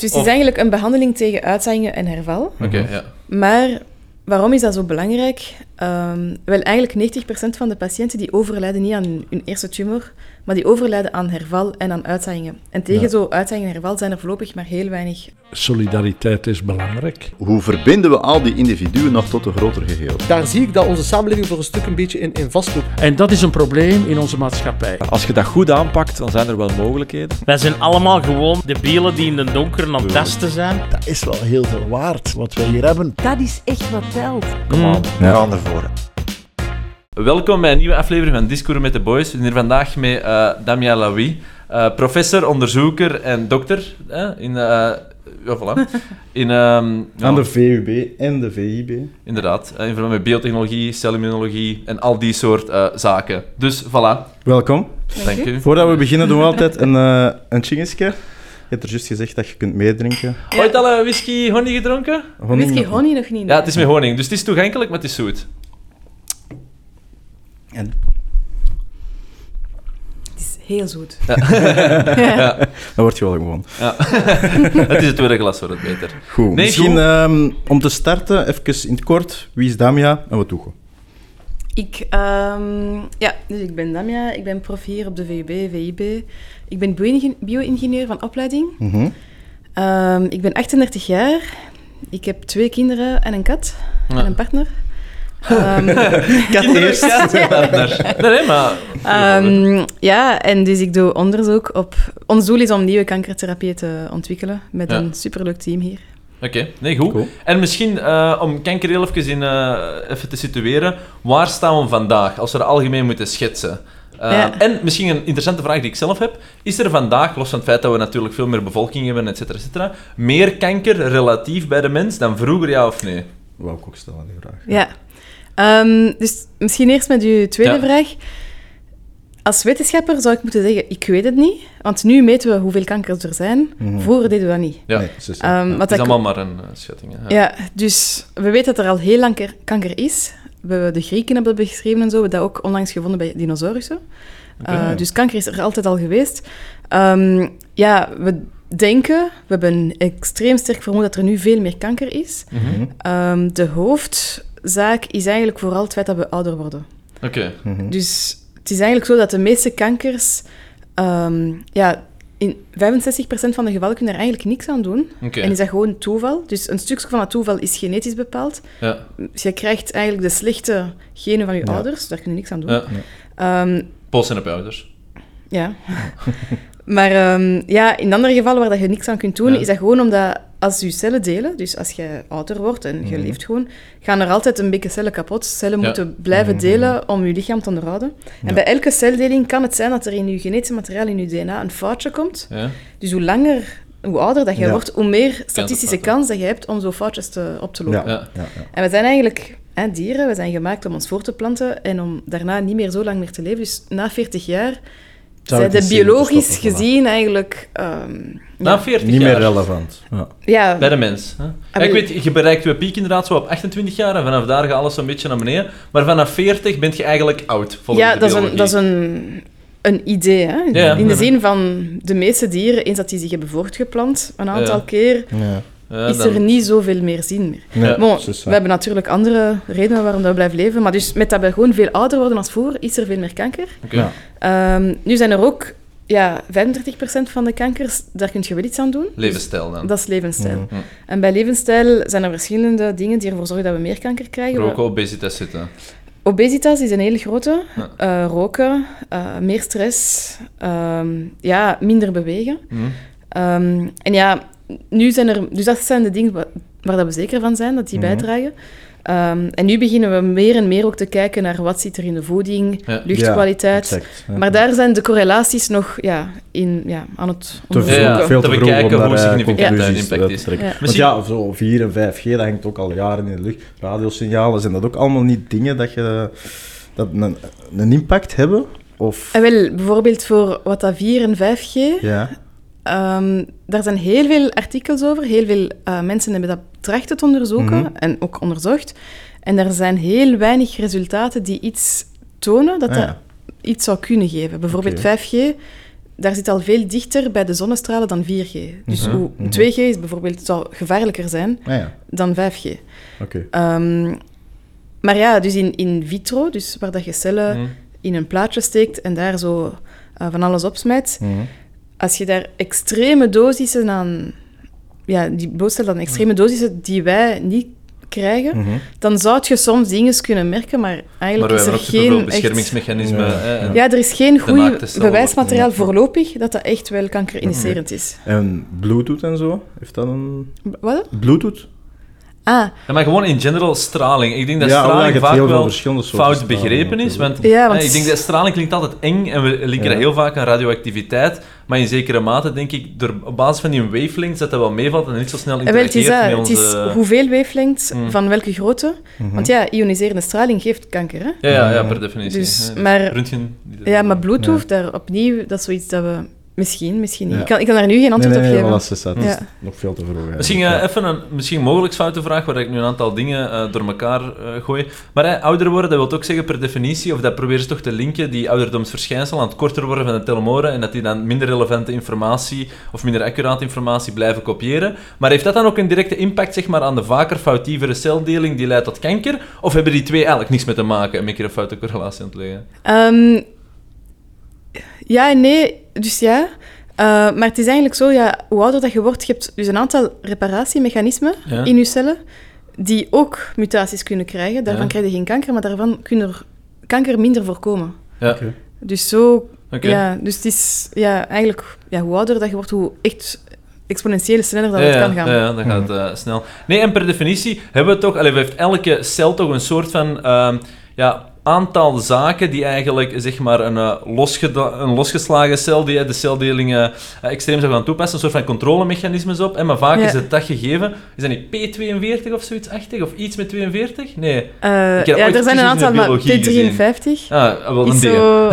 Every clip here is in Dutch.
Dus het is Of- eigenlijk een behandeling tegen uitzaaiingen en herval. Oké, ja. Maar waarom is dat zo belangrijk? Ehm, wel, eigenlijk 90% van de patiënten die overlijden niet aan hun, hun eerste tumor, maar die overlijden aan herval en aan uitzaaiingen. En tegen Ja. zo uitzaaiingen en herval zijn er voorlopig maar heel weinig. Solidariteit is belangrijk. Hoe verbinden we al die individuen nog tot een groter geheel? Daar zie ik dat onze samenleving voor een stuk een beetje in, in vastloopt. En dat is een probleem in onze maatschappij. Als je dat goed aanpakt, dan zijn er wel mogelijkheden. Wij zijn allemaal gewoon de bielen die in de donker aan het testen zijn. Dat is wel heel veel waard, wat wij hier hebben. Dat is echt wat telt. Kom aan, we gaan ervoor. Welkom bij een nieuwe aflevering van Discours met de Boys. We zijn hier vandaag met eh Damien Laoui, eh, professor, onderzoeker en dokter eh, in... eh ja, voilà. In, ehm, ja, Aan de VUB en de VIB. Inderdaad, in verband met biotechnologie, cellimmunologie en al die soort eh, zaken. Dus voilà, Welkom. dank u. Voordat we beginnen doen we altijd een, eh een chingeske. Je hebt er juist gezegd dat je kunt meedrinken. Ooit al een whisky honey gedronken? Honing Whisky nog- honey nog niet. Ja, het is met honing, dus het is toegankelijk, maar het is zoet. En- Het is heel zoet. Ja, Dan word je wel gewoon. ja. het is het tweede glas, wordt het beter. Goed. Nee, Misschien goed. ehm, om te starten, even in het kort. Wie is Damia en wat doe je? Ik, ehm, ja, dus ik ben Damia, ik ben prof hier op de VUB, VIB. Ik ben bio-ingen- bio-ingenieur van opleiding. Mhm. Ehm, ik ben 38 jaar. Ik heb twee kinderen en een kat. Ja. En een partner. Ehm, Kat eerst. Nee, nee, maar... ehm, ja, en dus ik doe onderzoek op... Ons doel is om nieuwe kankertherapieën te ontwikkelen met Ja. een superleuk team hier. Oké, nee, goed. Cool. En misschien eh, om kanker heel even, in, eh, even te situeren, waar staan we vandaag, als we dat algemeen moeten schetsen? Eh, Ja. En misschien een interessante vraag die ik zelf heb. Is er vandaag, los van het feit dat we natuurlijk veel meer bevolking hebben, et cetera, et cetera, meer kanker relatief bij de mens dan vroeger, ja of nee? Wou ik ook stellen, die vraag. Ja. Ehm, dus misschien eerst met uw tweede Ja. vraag. Als wetenschapper zou ik moeten zeggen, ik weet het niet. Want nu meten we hoeveel kankers er zijn. Mhm. Vroeger deden we dat niet. Ja, Nee, is. Ehm, het wat is dat- allemaal maar een eh, schatting. hè. Ja, dus we weten dat er al heel lang ker- kanker is. We hebben de Grieken hebben dat beschreven en zo. We hebben dat ook onlangs gevonden bij dinosaurussen. Uh, dus kanker is er altijd al geweest. Ehm, ja, we denken, we hebben een extreem sterk vermoeden dat er nu veel meer kanker is. Mhm. Ehm, de hoofdzaak is eigenlijk vooral het feit dat we ouder worden. Oké. Mhm. Dus het is eigenlijk zo dat de meeste kankers... ehm, ja, in 65% van de gevallen kunnen er eigenlijk niks aan doen. Oké. En is dat gewoon toeval. Dus een stukje van dat toeval is genetisch bepaald. Ja. Dus je krijgt eigenlijk de slechte genen van je Ja. ouders. Daar kun je niks aan doen. Ja. Ehm, Pols en op je ouders. ja. maar ehm, ja, in andere gevallen waar dat je niks aan kunt doen, Ja. is dat gewoon omdat als je cellen delen, dus als je ouder wordt en je Mhm. leeft gewoon, gaan er altijd een beetje cellen kapot. Cellen Ja. moeten blijven Mhm. delen om je lichaam te onderhouden. Ja. En bij elke celdeling kan het zijn dat er in je genetische materiaal, in je DNA, een foutje komt. Ja. Dus hoe langer, hoe ouder dat je Ja. wordt, hoe meer statistische kans dat je hebt om zo foutjes te, op te lopen. Ja. Ja. Ja, ja. En we zijn eigenlijk hè, dieren, we zijn gemaakt om ons voor te planten en om daarna niet meer zo lang meer te leven. Dus na 40 jaar Zou zijn het de biologisch gezien eigenlijk... ehm, Na ja. 40 Niet jaar. meer relevant. Ja. ja, Bij de mens. Hè? Ja, ik weet, je bereikt je piek inderdaad zo op 28 jaar en vanaf daar gaat alles zo'n beetje naar beneden. Maar vanaf 40 ben je eigenlijk oud, volgens ja de dat, is een, dat is een, een idee. Hè? In de zin van de meeste dieren, eens dat die zich hebben voortgeplant, een aantal Ja. keer, Ja. Is dan- er niet zoveel meer zin meer. Bon, we hebben natuurlijk andere redenen waarom dat we blijven leven, maar dus met dat we gewoon veel ouder worden als vroeger, is er veel meer kanker. Ja. Ehm, nu zijn er ook ja, 35% van de kankers, daar kun je wel iets aan doen. Levensstijl dan. Dat is levensstijl. Mhm. En bij levensstijl zijn er verschillende dingen die ervoor zorgen dat we meer kanker krijgen. Roken, obesitas zitten. Obesitas is een hele grote. Ja. Eh, roken, eh, meer stress, ehm, ja, minder bewegen. Hm. Ehm, en ja, nu zijn er... Dus dat zijn de dingen wa- waar dat we zeker van zijn, dat die Mhm. bijdragen. Ehm, en nu beginnen we meer en meer ook te kijken naar wat zit er in de voeding, Ja. luchtkwaliteit. Ja, exact. Ja. maar daar zijn de correlaties nog ja, in, ja, aan het te onderzoeken. Veel te te bekijken hoe eh, significant conclusies impact is. Want ja, zo 4 en 5G, dat hangt ook al jaren in de lucht. Radiosignalen, zijn dat ook allemaal niet dingen dat, je, dat een, een impact hebben? Of, En wel, bijvoorbeeld voor wat dat 4 en 5G, ja, Ehm, daar zijn heel veel artikels over. Heel veel eh, mensen hebben dat trachten te onderzoeken Mhm. en ook onderzocht. En er zijn heel weinig resultaten die iets tonen dat Ah, dat iets zou kunnen geven. Bijvoorbeeld Oké. 5G daar zit al veel dichter bij de zonnestralen dan 4G. Dus Mhm, hoe, mhm. 2G is bijvoorbeeld, zou gevaarlijker zijn Ah ja, dan 5G. oké. Ehm, maar ja, dus in, in vitro, dus waar dat je cellen Mhm. in een plaatje steekt en daar zo eh, van alles opsmijt, Mhm. Als je daar extreme dosissen aan... Ja, die blootstelt aan extreme dosissen die wij niet krijgen, Mhm. dan zou je soms dingen kunnen merken, maar eigenlijk is er ook geen echt... beschermingsmechanismen. Ja. Ja, er is geen goed bewijsmateriaal voorlopig dat dat echt wel kankerinitiërend is. En Bluetooth en zo, heeft dat een... Wat? Bluetooth? Ah, Ja, maar gewoon in general straling. Ik denk dat Ja, straling vaak wel fout begrepen is. Want, Ja, want- eh, ik denk dat straling klinkt altijd eng en we linken Ja. dat heel vaak aan radioactiviteit. Maar in zekere mate denk ik, door, op basis van die wavelengths, dat dat wel meevalt en niet zo snel en wel, het is, met het onze... is hoeveel wavelengths, Mm. van welke grootte. Mhm. Want ja, ioniserende straling geeft kanker, hè? Ja, ja, ja, per definitie. Dus, maar- Röntgen, Ja, maar Bluetooth, daar opnieuw, dat is zoiets dat we... Misschien, misschien niet. Ja. Ik, kan, ik kan daar nu geen antwoord nee, nee, op geven. voilà. Het is Ja. nog veel te vroeg. eigenlijk. Misschien eh, even een misschien mogelijk foute vraag, waar ik nu een aantal dingen eh, door elkaar eh, gooi. Maar ouder worden, dat wil ook zeggen per definitie, of dat proberen ze toch te linken, die ouderdomsverschijnsel aan het korter worden van de telomoren en dat die dan minder relevante informatie of minder accurate informatie blijven kopiëren. Maar heeft dat dan ook een directe impact zeg maar, aan de vaker foutievere celdeling die leidt tot kanker? Of hebben die twee eigenlijk niks mee te maken en ben ik hier een foute correlatie aan het leggen? Ehm, ja en nee, dus ja. Eh, maar het is eigenlijk zo, ja, hoe ouder dat je wordt, je hebt dus een aantal reparatiemechanismen Ja. in je cellen die ook mutaties kunnen krijgen. Daarvan Ja. krijg je geen kanker, maar daarvan kunnen er kanker minder voorkomen. Ja, Oké. Dus zo, ja, dus het is ja, eigenlijk, ja, hoe ouder dat je wordt, hoe echt exponentieel sneller dat ja, het kan gaan. Ja, ja, dan gaat het eh, snel. Nee, en per definitie hebben we toch... Allee, heeft elke cel toch een soort van... ehm, ja, aantal zaken die eigenlijk, zeg maar, een, eh, een losgeslagen cel, die de celdeling eh, extreem zou gaan toepassen, een soort van controlemechanismes op. hè, maar vaak Ja. is het dat gegeven... Is dat niet P42 of zoiets achtig? Of iets met 42? Nee. Eh, ja, er zijn een aantal, maar biologie gezien. P53 Ah, wel een zo...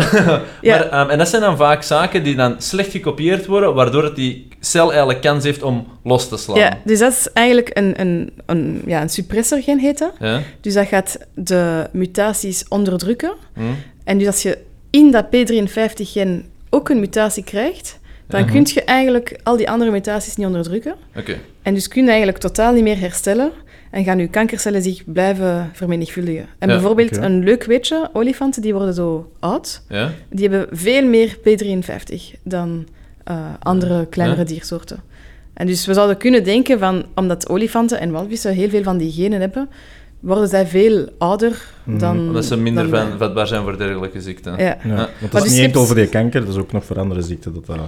Ja. Maar, ehm, en dat zijn dan vaak zaken die dan slecht gekopieerd worden, waardoor het die cel eigenlijk kans heeft om los te slaan. Ja, dus dat is eigenlijk een, een, een, ja, een suppressorgen heet dat. Ja? Dus dat gaat de mutaties onderdrukken. Hm? En dus als je in dat P53-gen ook een mutatie krijgt, dan Mhm. kun je eigenlijk al die andere mutaties niet onderdrukken. Oké. En dus kun je eigenlijk totaal niet meer herstellen en gaan je kankercellen zich blijven vermenigvuldigen. En Ja, bijvoorbeeld een leuk weetje, olifanten die worden zo oud, Ja? die hebben veel meer P53 dan eh, andere kleinere Ja. diersoorten. En dus we zouden kunnen denken van, omdat olifanten en walvissen heel veel van die genen hebben, worden zij veel ouder Mhm. dan... Omdat ze minder dan van, vatbaar zijn voor dergelijke ziekten. Ja. Ja, Ja. want Maar dat is dus niet hebt- over die kanker, dat is ook nog voor andere ziekten dat dat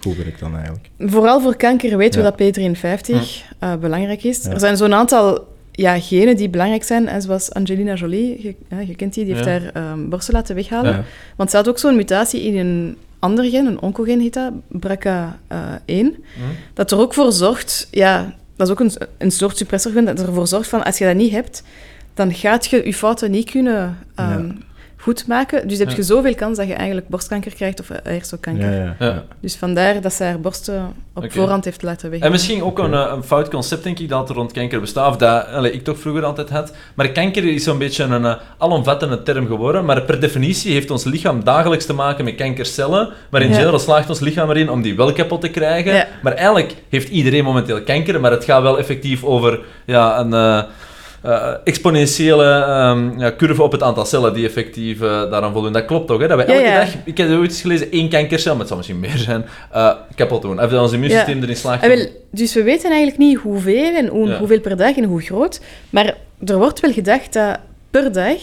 goed werkt dan eigenlijk. Vooral voor kanker weten Ja. we dat P53 eh, belangrijk is. Ja. Er zijn zo'n aantal ja, genen die belangrijk zijn, en zoals Angelina Jolie, je, ja, je kent die, die heeft Ja. haar ehm, borsten laten weghalen. Ja. Want ze had ook zo'n mutatie in een ander gen, een oncogen heet dat, BRCA1, Hm? dat er ook voor zorgt, ja, dat is ook een, soort suppressorgen, dat ervoor zorgt van, als je dat niet hebt, dan gaat je je fouten niet kunnen ehm. Goed maken. Dus heb Ja. je zoveel kans dat je eigenlijk borstkanker krijgt of eierstokkanker. Ja, ja. Ja. Dus vandaar dat zij haar borsten op voorhand heeft laten En weghalen. misschien ook een, eh, een fout concept, denk ik, dat er rond kanker bestaat, of dat allee, ik toch vroeger altijd had. Maar kanker is zo'n beetje een uh, alomvattende term geworden, maar per definitie heeft ons lichaam dagelijks te maken met kankercellen, maar in Ja. general slaagt ons lichaam erin om die wel kapot te krijgen. Ja. Maar eigenlijk heeft iedereen momenteel kanker, maar het gaat wel effectief over ja, een... eh, eh, exponentiële ehm, ja, curve op het aantal cellen die effectief eh, daaraan voldoen. Dat klopt toch? Hè? Dat we elke ja. dag, ik heb ooit eens gelezen, één kankercel, maar het zal misschien meer zijn, eh, kapot doen. Of dat ons immuunsysteem Ja. erin slaagt. Wel, dus we weten eigenlijk niet hoeveel en hoe, Ja. hoeveel per dag en hoe groot. Maar er wordt wel gedacht dat per dag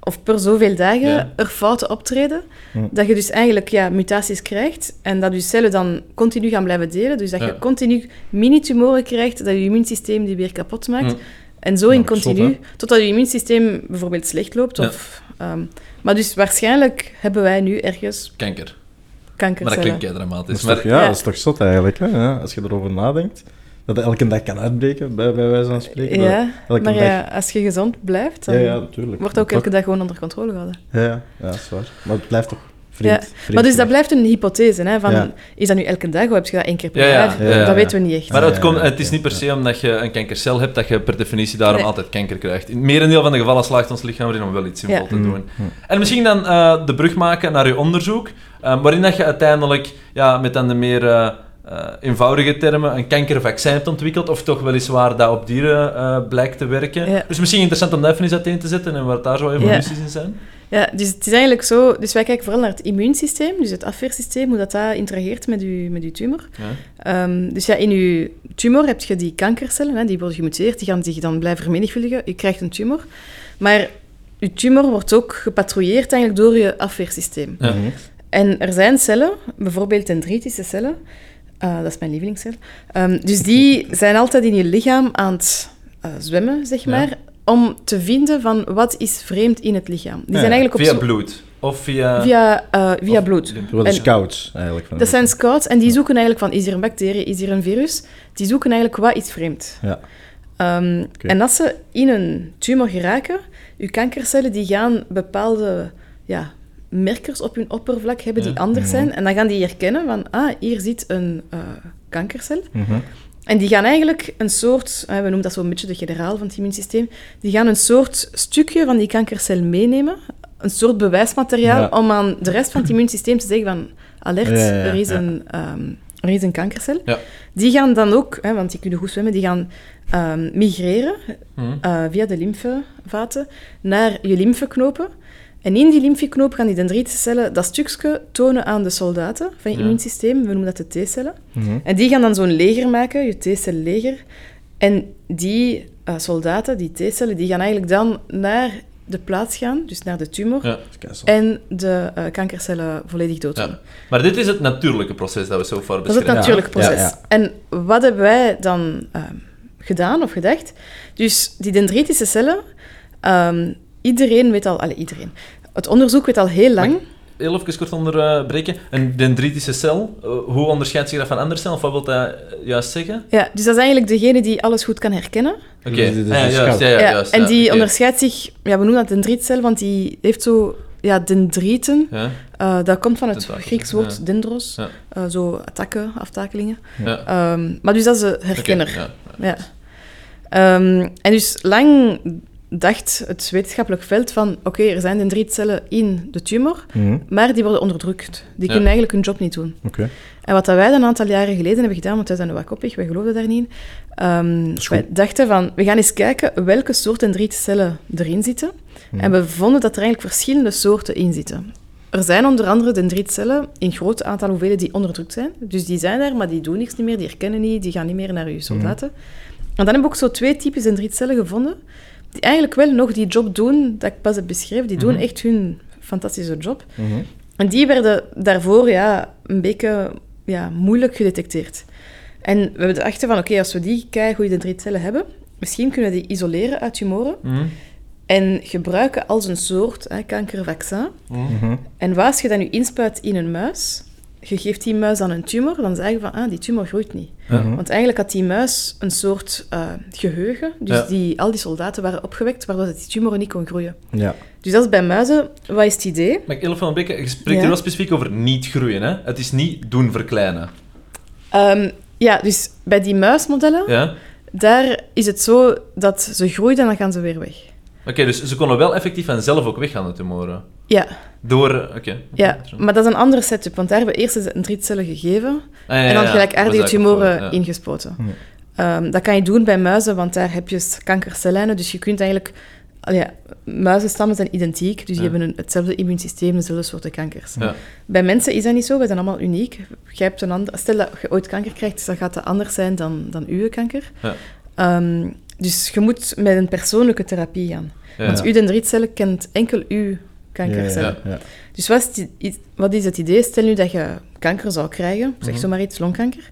of per zoveel dagen Ja. er fouten optreden. Hm. Dat je dus eigenlijk ja, mutaties krijgt en dat je cellen dan continu gaan blijven delen. Dus dat Ja. je continu mini-tumoren krijgt, dat je immuunsysteem die weer kapot maakt. Hm. En zo in zot, continu, totdat je immuunsysteem bijvoorbeeld slecht loopt. Ja. Of, ehm, maar dus waarschijnlijk hebben wij nu ergens Kanker. Maar dat klinkt kei Dat dramatisch. is Maar, toch, ja, ja. dat is toch zot eigenlijk, hè? Ja, als je erover nadenkt. Dat het elke dag kan uitbreken, bij, bij wijze van spreken. Dat- Ja, elke maar dag- ja, als je gezond blijft, dan ja, ja, natuurlijk. wordt ook elke dag gewoon onder controle gehouden. Ja, ja, ja, dat is waar. Maar het blijft toch vriend. Ja. vriend Maar dus dat blijft een hypothese. Hè, van, Ja. Is dat nu elke dag of heb je dat één keer per Ja, ja. jaar? Ja, ja, Dat ja. weten we niet echt. Maar het, ja, het is niet per se omdat je een kankercel hebt dat je per definitie daarom Nee. altijd kanker krijgt. In het merendeel van de gevallen slaagt ons lichaam erin om wel iets zinvol Ja. te Mm, doen. En misschien dan eh, de brug maken naar je onderzoek, eh, waarin dat je uiteindelijk ja, met dan de meer eh, eh, eenvoudige termen een kankervaccin hebt ontwikkeld, of toch weliswaar dat op dieren eh, blijkt te werken. Ja. Dus misschien interessant om dat even eens uiteen te zetten en wat daar zo evoluties in zijn. Ja, dus het is eigenlijk zo... Dus wij kijken vooral naar het immuunsysteem, dus het afweersysteem, hoe dat, dat interageert met je, met uw tumor. Ja. Ehm, dus ja, in je tumor heb je die kankercellen, hè, die worden gemuteerd, die gaan zich dan blijven vermenigvuldigen. Je krijgt een tumor. Maar je tumor wordt ook gepatrouilleerd eigenlijk door je afweersysteem. Ja. Mhm. En er zijn cellen, bijvoorbeeld dendritische cellen, eh, dat is mijn lievelingscel. Ehm, dus die zijn altijd in je lichaam aan het eh, zwemmen, zeg Ja. Om te vinden van wat is vreemd in het lichaam. Die Ja, zijn eigenlijk op Via bloed. Of via... via, eh, via of bloed. de En- scouts, eigenlijk. Van Dat zijn scouts en die zoeken eigenlijk van, is hier een bacterie, is hier een virus? Die zoeken eigenlijk wat is vreemd. Ja. Ehm, Oké. En als ze in een tumor geraken, je kankercellen die gaan bepaalde ja, merkers op hun oppervlak hebben die Ja. anders Mhm. zijn. En dan gaan die herkennen van, ah, hier zit een eh, kankercel. Mhm. En die gaan eigenlijk een soort, eh, we noemen dat zo'n beetje de generaal van het immuunsysteem, die gaan een soort stukje van die kankercel meenemen, een soort bewijsmateriaal, Ja. om aan de rest van het immuunsysteem te zeggen van, alert, Ja, ja, ja, er, is een, ehm, er is een kankercel. Die gaan dan ook, hè, want die kunnen goed zwemmen, die gaan ehm, migreren Mhm. eh, via de lymfevaten naar je lymfeknopen. En in die lymfeknoop gaan die dendritische cellen dat stukje tonen aan de soldaten van je Ja. immuunsysteem. We noemen dat de T-cellen. Mhm. En die gaan dan zo'n leger maken, je T-celleger. En die eh, soldaten, die T-cellen, die gaan eigenlijk dan naar de plaats gaan, dus naar de tumor, Ja. en de eh, kankercellen volledig dood. Ja. Maar dit is het natuurlijke proces dat we zo ver Dat is het beschrijven. natuurlijke proces. En wat hebben wij dan ehm, gedaan of gedacht? Dus die dendritische cellen, ehm, iedereen weet al, alle iedereen. Het onderzoek weet al heel lang. Heel even kort onderbreken. Een dendritische cel, eh, hoe onderscheidt zich dat van andere cellen? Of wat wil dat eh, juist zeggen? Ja, dus dat is eigenlijk degene die alles goed kan herkennen. Oké, Dus Ah, ja, de juist. scout. Ja, ja, Ja, juist, en die onderscheidt zich, ja, we noemen dat dendrietcel, want die heeft zo ja, dendrieten. Ja, Eh, dat komt van het Grieks woord ja. dendros, Ja. Eh, zo takken, aftakelingen. ja. Ehm, maar dus dat is de Oké, herkenner. ja. Ja. Ehm, en dus lang dacht het wetenschappelijk veld van, oké, er zijn dendrietcellen in de tumor, Mhm. maar die worden onderdrukt. Die Ja. kunnen eigenlijk hun job niet doen. Oké. En wat dat wij dan een aantal jaren geleden hebben gedaan, want wij zijn nu wat koppig, wij geloofden daar niet in, ehm, wij dachten van, we gaan eens kijken welke soort dendrietcellen erin zitten. Mhm. En we vonden dat er eigenlijk verschillende soorten in zitten. Er zijn onder andere dendrietcellen in groot aantal hoeveelheden die onderdrukt zijn. Dus die zijn daar, maar die doen niks niet meer, die herkennen niet, die gaan niet meer naar je soldaten. En dan hebben we ook zo twee types dendrietcellen gevonden, die eigenlijk wel nog die job doen dat ik pas heb beschreven. Die doen Mhm. echt hun fantastische job. Mhm. En die werden daarvoor ja, een beetje ja, moeilijk gedetecteerd. En we dachten van, oké, als we die keigoede dendrietcellen hebben, misschien kunnen we die isoleren uit tumoren Mhm. en gebruiken als een soort hè, kankervaccin. Mhm. En wat als je dat nu inspuit in een muis, je geeft die muis dan een tumor, dan zeg je van, ah, die tumor groeit niet. Mhm. Want eigenlijk had die muis een soort eh, geheugen, dus Ja. die, al die soldaten waren opgewekt, waardoor die tumor niet kon groeien. Ja. Dus dat is bij muizen, wat is het idee? Maar heel van Bekke, je spreekt Ja. er wel specifiek over niet groeien. Hè? Het is niet doen verkleinen. Ehm, ja, dus bij die muismodellen, Ja? daar is het zo dat ze groeien en dan gaan ze weer weg. Oké, dus ze konden wel effectief vanzelf ook weggaan, de tumoren. Ja, Door... Oké. ja, maar dat is een andere setup, want daar hebben we eerst eens een drietcellen gegeven Ah, ja, ja, en dan gelijkaardige tumoren voor, ja. ingespoten. Ja. Ehm, dat kan je doen bij muizen, want daar heb je kankercellijnen, dus je kunt eigenlijk... al Ja, muizenstammen zijn identiek, dus die Ja. hebben een, hetzelfde immuunsysteem, dezelfde soorten kankers. Ja. Bij mensen is dat niet zo, wij zijn allemaal uniek. Jij hebt een ander, stel dat je ooit kanker krijgt, dus dan gaat dat anders zijn dan, dan uw kanker. Ja. Ehm, dus je moet met een persoonlijke therapie gaan. Ja. Want uw dendrietcellen kent enkel uw kankercellen. Ja, ja. Dus wat is, het, wat is het idee? Stel nu dat je kanker zou krijgen, zeg Mhm. zomaar iets, longkanker.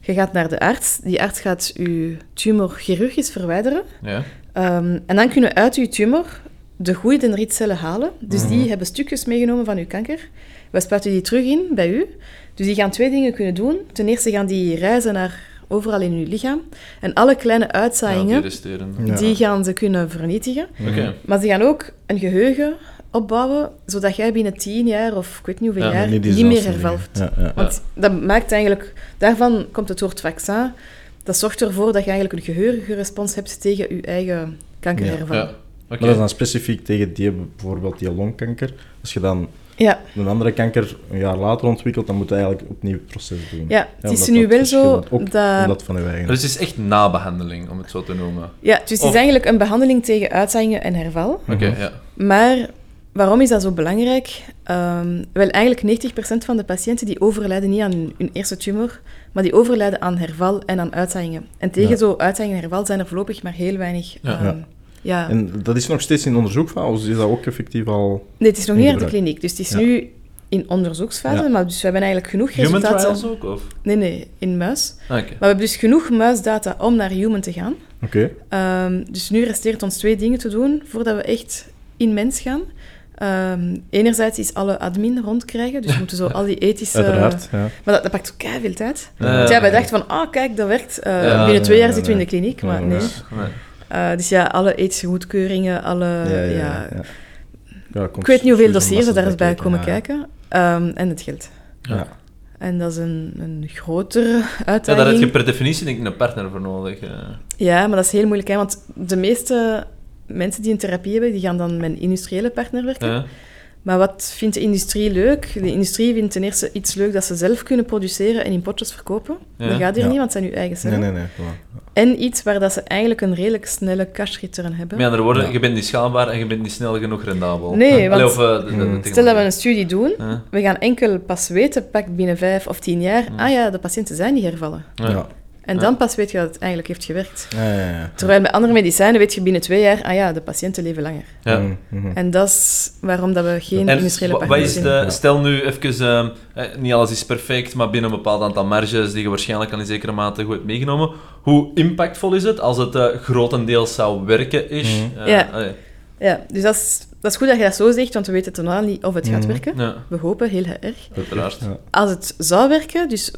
Je gaat naar de arts, die arts gaat je tumor chirurgisch verwijderen. Ja. Ehm, en dan kunnen we uit uw tumor de goede dendrietcellen halen. Dus Mhm. die hebben stukjes meegenomen van uw kanker. We spuiten die terug in bij u. Dus die gaan twee dingen kunnen doen. Ten eerste gaan die reizen naar overal in je lichaam. En alle kleine uitzaaiingen, die resteren. Ja. die gaan ze kunnen vernietigen. Maar ze gaan ook een geheugen opbouwen, zodat jij binnen tien jaar of ik weet niet hoeveel Ja, jaar Niet meer dingen. hervalt. Ja, ja. Want dat maakt eigenlijk... Daarvan komt het woord vaccin. Dat zorgt ervoor dat je eigenlijk een geheugenrespons hebt tegen je eigen kankerherval. Ja. Ja. Oké. Maar dat is dan specifiek tegen die, bijvoorbeeld die longkanker. Als je dan ja. een andere kanker een jaar later ontwikkelt, dan moet je eigenlijk opnieuw het proces doen. het is nu wel zo dat... omdat van je eigen. Dus het is echt nabehandeling, om het zo te noemen. Ja, dus het Of- is eigenlijk een behandeling tegen uitzaaiingen en herval. Oké, Mhm. ja. Maar waarom is dat zo belangrijk? Ehm, wel, eigenlijk 90% van de patiënten die overlijden niet aan hun, eerste tumor, maar die overlijden aan herval en aan uitzaaiingen. En tegen Ja. zo uitzaaiingen en herval zijn er voorlopig maar heel weinig... Ja. ehm, Ja. En dat is nog steeds in onderzoekfase, of is dat ook effectief al... Nee, het is nog niet uit de kliniek, dus het is Ja. nu in onderzoeksfase, Ja. maar dus we hebben eigenlijk genoeg Human resultaten... trials ook? Of? Nee, nee, in muis. Ah. Maar we hebben dus genoeg muisdata om naar human te gaan. Oké. Ehm, dus nu resteert ons twee dingen te doen voordat we echt in mens gaan. Ehm, enerzijds is alle admin rondkrijgen, dus we moeten zo al die ethische... Uiteraard, ja. Maar dat, dat pakt ook veel tijd. Ja. Want ja, wij dachten van, ah, kijk, dat werkt. Eh, Ja, binnen twee jaar nee, zitten we in de kliniek, maar nee. Eh, dus ja, alle ethische goedkeuringen, alle... Ja, ja, ja, ja, ja. Ja, komt Ik weet niet hoeveel dossiers er massa daar bij kijken, komen ja. kijken. Ehm, en het geld. Ja. En dat is een, een grotere Ja, uitdaging. daar heb je per definitie denk ik een partner voor nodig. eh. Ja, maar dat is heel moeilijk, hè, want de meeste mensen die een therapie hebben, die gaan dan met een industriële partner werken. Maar wat vindt de industrie leuk? De industrie vindt ten eerste iets leuk dat ze zelf kunnen produceren en in potjes verkopen. Ja. Dat gaat hier Ja. niet, want het zijn hun eigen Nee, cellen. nee, nee. voilà. En iets waar dat ze eigenlijk een redelijk snelle cash return hebben. Met andere woorden, Ja. je bent niet schaalbaar en je bent niet snel genoeg rendabel. Nee, Allee, want of, eh, de- de- de Hmm. Stel dat we een studie doen, Ja. we gaan enkel pas weten, pak binnen vijf of tien jaar, ah ja, de patiënten zijn niet hervallen. Ja. En Ja. dan pas weet je dat het eigenlijk heeft gewerkt. Ja, ja, ja. Terwijl bij andere medicijnen weet je binnen twee jaar, ah ja, de patiënten leven langer. Ja. Mhm, mhm. En dat is waarom dat we geen En industriële partners de, stel nu even, ehm, eh, niet alles is perfect, maar binnen een bepaald aantal marges die je waarschijnlijk al in zekere mate goed hebt meegenomen. Hoe impactvol is het als het eh, grotendeels zou werken is? Mhm. Eh, Ja. allee, Ja, dus dat is, dat is goed dat je dat zo zegt, want we weten totaal niet of het gaat Mhm. werken. ja, We hopen heel erg. uiteraard. Ja. Als het zou werken, dus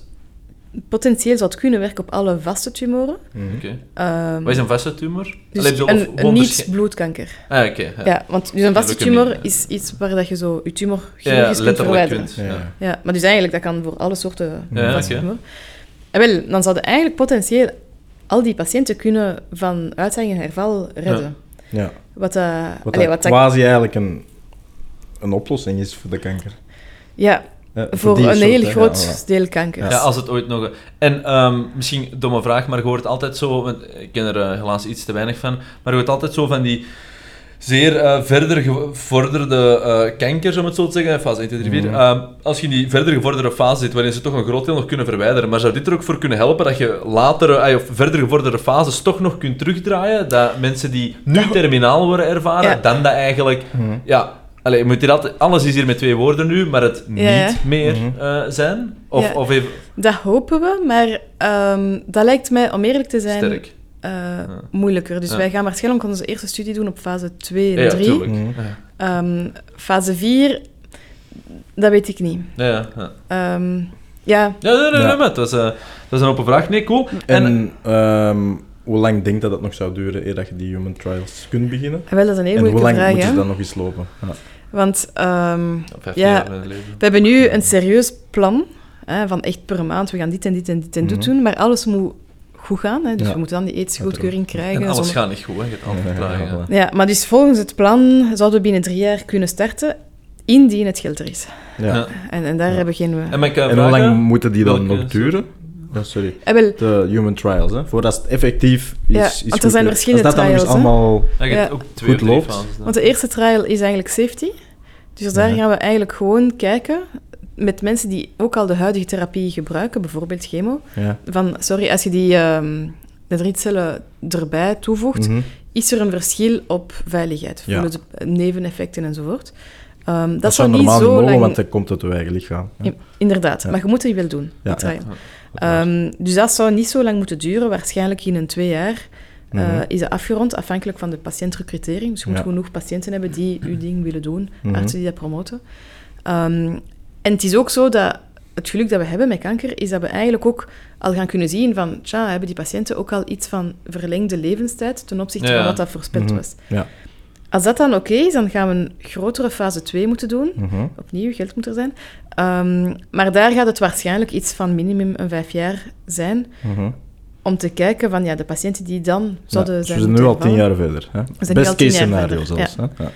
potentieel zou het kunnen werken op alle vaste tumoren. Mhm. Oké. Ehm, Wat is een vaste tumor? dus Allee, zo- of een, niet-bloedkanker. Ah, oké. ja. Ja. want dus een vaste tumor ja. is iets waar dat je zo je tumor Ja, chirurgisch kunt letterlijk verwijderen. kunt. Ja. Ja. Ja, maar dus eigenlijk, dat kan voor alle soorten Ja, vaste tumor. En wel, dan zouden eigenlijk potentieel al die patiënten kunnen van uitzaaiing en herval redden. Ja. Wat, dat Wat, allee, wat dat- quasi eigenlijk een, een oplossing is voor de kanker. ja, Ja, voor een soort, heel hè. groot Ja, voilà. deel kanker. Ja, als het ooit nog... En ehm, misschien een domme vraag, maar je hoort altijd zo... Ik ken er eh, helaas iets te weinig van. Maar je hoort altijd zo van die zeer eh, verder gevorderde eh, kankers, om het zo te zeggen, fase 1, 2, 3, 4. Mhm. Ehm, als je in die verder gevorderde fase zit, waarin ze toch een groot deel nog kunnen verwijderen, maar zou dit er ook voor kunnen helpen dat je latere, of verder gevorderde fases toch nog kunt terugdraaien? Dat mensen die nu terminaal worden ervaren, Ja. dan dat eigenlijk... Mhm. Ja, allee, je moet hier altijd, alles is hier met twee woorden nu, maar het Ja, ja. niet meer Mhm. eh, zijn? Of, Ja. of even Dat hopen we, maar ehm, dat lijkt mij, om eerlijk te zijn, sterk? eh, moeilijker. Dus Ja. wij gaan waarschijnlijk onze eerste studie doen op fase 2 en Ja, 3. tuurlijk. Mhm. Ja, Ehm, fase 4, dat weet ik niet. ja, ja. ja. Ja, Ja, nee, nee, Ja. nee, maar het was, dat is een open vraag. Nee, cool. En, En ehm, hoe lang denk je dat het nog zou duren eer dat je die human trials kunt beginnen? wel, dat is een heel en hoe lang vraag. hè. ze dan nog eens lopen? Ja. Want ehm, ja. we hebben nu een serieus plan hè, van echt per maand. We gaan dit en dit en dit en dit Mhm. doen, maar alles moet goed gaan. Hè, dus Ja. we moeten dan die ethische goedkeuring krijgen. En alles zonder- gaat niet goed, hè. Je hebt altijd Ja, maar dus volgens het plan zouden we binnen drie jaar kunnen starten, indien het geld er is. Ja. En, en daar Ja. hebben we geen... En, eh, En hoe lang moeten die dan Welke nog duren? Ja, sorry. Eh, wel, De human trials, hè? Voordat het effectief is. Ja, is want er zijn verschillende Als dat dan nog eens trials, hè? allemaal... Ja, ook Goed loopt. dan. Want de eerste trial is eigenlijk safety. Dus daar Ja. gaan we eigenlijk gewoon kijken met mensen die ook al de huidige therapie gebruiken, bijvoorbeeld chemo. Ja. Van, sorry, als je die ehm de rietcellen erbij toevoegt, Mhm. is er een verschil op veiligheid. Ja. Voelen ze neveneffecten enzovoort. Ehm, dat, Dat, zou niet normaal zo niet mogen, lang... want dat komt uit je eigen lichaam. Inderdaad, Ja. maar je moet die wel doen, Ja, Ehm, dus dat zou niet zo lang moeten duren. Waarschijnlijk in een twee jaar eh, Mhm. is dat afgerond, afhankelijk van de patiëntrecrutering. Dus je moet Ja. genoeg patiënten hebben die uw ding willen doen, Mhm. artsen die dat promoten. Ehm, en het is ook zo dat het geluk dat we hebben met kanker is dat we eigenlijk ook al gaan kunnen zien van, tja, hebben die patiënten ook al iets van verlengde levenstijd ten opzichte Ja. van wat dat voorspeld Mhm. was. Ja. Als dat dan oké is, dan gaan we een grotere fase 2 moeten doen. Mhm. Opnieuw, geld moet er zijn. Ehm, maar daar gaat het waarschijnlijk iets van minimum een vijf jaar zijn, Mhm. om te kijken van ja, de patiënten die dan zouden Ja, dus zijn we zijn nu al tien jaar verder. Hè? zijn Best case scenario verder, zelfs. Hè? Ja.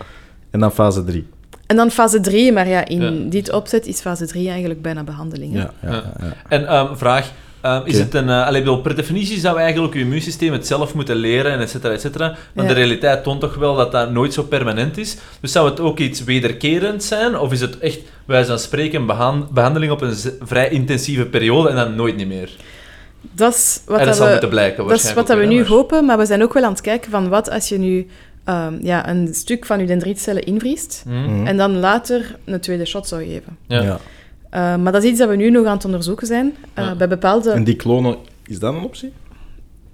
En dan fase 3. En dan fase 3, maar ja, in Ja. dit opzet is fase 3 eigenlijk bijna behandeling. Ja, ja, Ja. ja. En ehm, vraag, ehm, is het een... allee, bedoel, per definitie zou eigenlijk je immuunsysteem het zelf moeten leren, en et cetera, et cetera. Maar Ja. de realiteit toont toch wel dat dat nooit zo permanent is. Dus zou het ook iets wederkerend zijn? Of is het echt, wijze van spreken, behan- behandeling op een vrij intensieve periode en dan nooit niet meer? Dat is wat, dat dat we, blijken dat is wat dat we nu hopen, maar we zijn ook wel aan het kijken van wat als je nu ehm, ja, een stuk van je dendrietcellen invriest Hm? Mhm. en dan later een tweede shot zou geven. Ja. Ja. Eh, maar dat is iets dat we nu nog aan het onderzoeken zijn. Eh, Ja. Bij bepaalde... En die klonen, is dat een optie?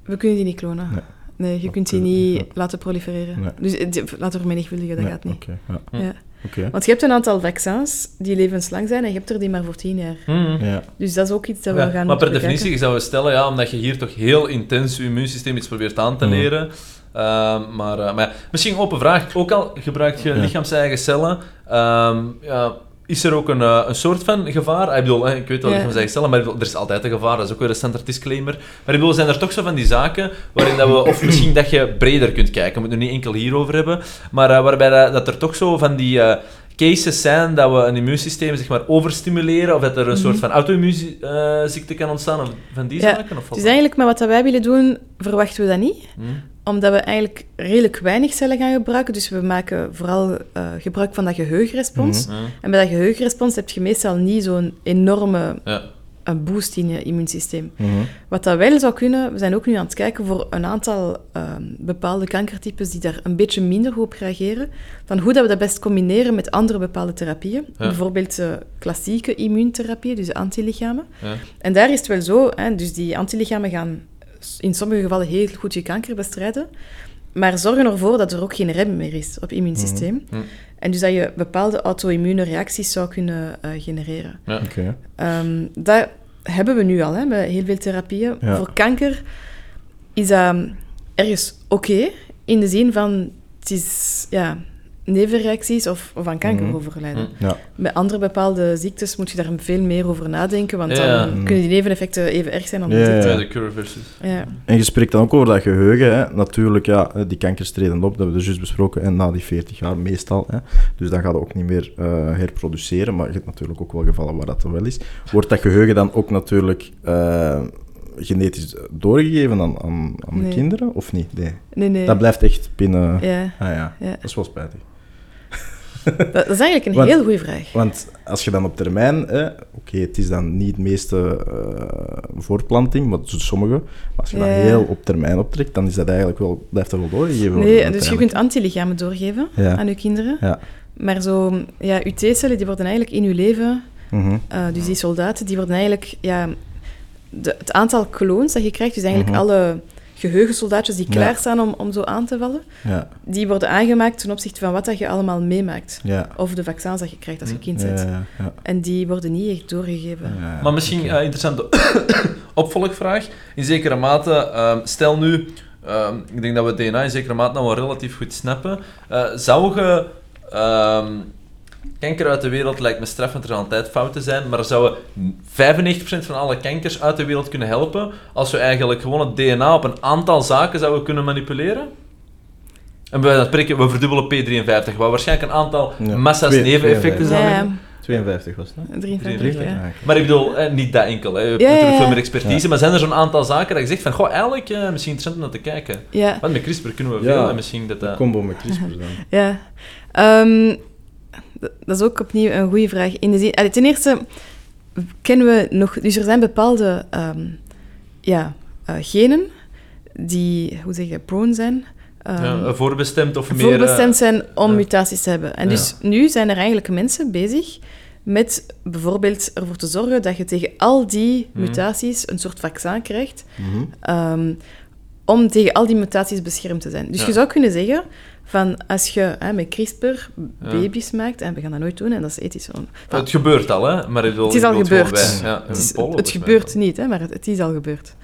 We kunnen die niet klonen. Nee. Nee, je Dat kunt die niet ja. laten prolifereren. Nee. Dus eh, die- laten vermenigvuldigen, dat Nee, gaat niet. Oké, ja. Ja. Oké. Want je hebt een aantal vaccins die levenslang zijn en je hebt er die maar voor tien jaar. Hm. Ja. Dus dat is ook iets dat we Ja, gaan maar per definitie bekijken. zou je stellen, ja, omdat je hier toch heel intens je immuunsysteem iets probeert aan te Mhm. leren. Ehm, maar, eh, maar ja, misschien open vraag. Ook al gebruik je Ja. lichaams-eigen cellen, ehm, ja, is er ook een, eh, een soort van gevaar? Ik bedoel, ik weet wel Ja. lichaams-eigen cellen, maar ik bedoel, er is altijd een gevaar. Dat is ook weer een standaard disclaimer. Maar ik bedoel, zijn er toch zo van die zaken waarin dat we, of misschien dat je breder kunt kijken, we moeten het nu niet enkel hierover hebben, maar eh, waarbij dat, dat er toch zo van die... eh, cases zijn dat we een immuunsysteem zeg maar, overstimuleren, of dat er een soort van auto-immuunziekte kan ontstaan, of van die Mhm. Ja, zaken? Of Dus eigenlijk met wat dat wij willen doen, verwachten we dat niet. Hm? Omdat we eigenlijk redelijk weinig cellen gaan gebruiken. Dus we maken vooral eh, gebruik van dat geheugenrespons. Hm? En bij dat geheugenrespons heb je meestal niet zo'n enorme Ja. Eh, boost in je immuunsysteem. Mhm. Wat dat wel zou kunnen, we zijn ook nu aan het kijken voor een aantal ehm, bepaalde kankertypes die daar een beetje minder goed op reageren, van hoe dat we dat best combineren met andere bepaalde therapieën. Ja. Bijvoorbeeld eh, klassieke immuuntherapie, dus antilichamen. Ja. En daar is het wel zo, hè, dus die antilichamen gaan in sommige gevallen heel goed je kanker bestrijden, maar zorgen ervoor dat er ook geen rem meer is op het immuunsysteem. Mhm. En dus dat je bepaalde auto-immune reacties zou kunnen eh, genereren. Oké. Ehm, dat hebben we nu al, hè, met heel veel therapieën. Ja. Voor kanker is dat ergens oké, in de zin van het is ja, nevenreacties of, of aan kanker Mhm. overlijden. Hm. Ja. Bij andere bepaalde ziektes moet je daar veel meer over nadenken, want Ja. dan Mhm. kunnen die neveneffecten even erg zijn dan de Ja, de cure versus. Ja. En je spreekt dan ook over dat geheugen. Hè. Natuurlijk, ja, die kankers treden op, dat hebben we dus juist besproken, en na die 40 jaar meestal. Hè. Dus dan gaat het ook niet meer eh, herproduceren, maar je hebt natuurlijk ook wel gevallen waar dat er wel is. Wordt dat geheugen dan ook natuurlijk eh, genetisch doorgegeven aan, aan, aan de kinderen, of niet? Nee. Nee, nee. Dat blijft echt binnen... Ja, Ah ja, ja. dat is wel spijtig. Dat, dat is eigenlijk een Want- heel goede vraag. Want als je dan op termijn, oké, het is dan niet het meeste eh, voortplanting, maar sommige, maar als je Ja. dat heel op termijn optrekt, dan is dat eigenlijk wel, blijft dat wel doorgegeven. Nee, dus je kunt antilichamen doorgeven Ja. aan je kinderen. Ja. Maar zo, ja, uw T-cellen die worden eigenlijk in uw leven Mhm. Uh, dus die soldaten, die worden eigenlijk... Ja, de, het aantal kloons dat je krijgt, dus eigenlijk Mhm. alle geheugensoldaatjes die Ja. klaarstaan om, om zo aan te vallen, Ja, die worden aangemaakt ten opzichte van wat dat je allemaal meemaakt. ja. Of de vaccins dat je krijgt als je kind Ja, bent. ja, ja. En die worden niet echt doorgegeven. Ja, ja, Maar misschien een interessante opvolgvraag. In zekere mate, ehm, stel nu, ehm, ik denk dat we DNA in zekere mate nou wel relatief goed snappen. Eh, zou je ehm, kanker uit de wereld, lijkt me straf, want er zal altijd fouten zijn, maar zouden 95% van alle kankers uit de wereld kunnen helpen als we eigenlijk gewoon het DNA op een aantal zaken zouden kunnen manipuleren? En bij wijze van spreken, we verdubbelen P53, wat waarschijnlijk een aantal Ja, massa's twee- neveneffecten Ja, hebben. 52 was het, hè? 53, ja. Ah. Maar ik bedoel, eh, niet dat enkel. Hè. Je hebt Ja, ja, natuurlijk veel meer expertise. Maar zijn er zo'n aantal zaken dat je zegt van, goh, eigenlijk eh, misschien interessant om naar te kijken. Ja, Want met CRISPR kunnen we Ja. veel en misschien dat combo met CRISPR dan. ja. Ehm, dat is ook opnieuw een goede vraag. In de zin, allee, ten eerste kennen we nog... Dus er zijn bepaalde ehm, ja, eh, genen die, hoe zeg je, prone zijn... ja, Ehm, eh, voorbestemd of meer... voorbestemd zijn om ja. mutaties te hebben. En dus nu zijn er eigenlijk mensen bezig met bijvoorbeeld ervoor te zorgen dat je tegen al die Mhm. mutaties een soort vaccin krijgt, Mhm. ehm, om tegen al die mutaties beschermd te zijn. Dus Ja. je zou kunnen zeggen, van als je hè, met CRISPR Ja. baby's maakt, en we gaan dat nooit doen, en dat is ethisch zo. Enfin, Het gebeurt al, hè? Maar ik bedoel, Het is al het gebeurd. bij- ja, het, is- het gebeurt niet, hè, maar het, het is al gebeurd.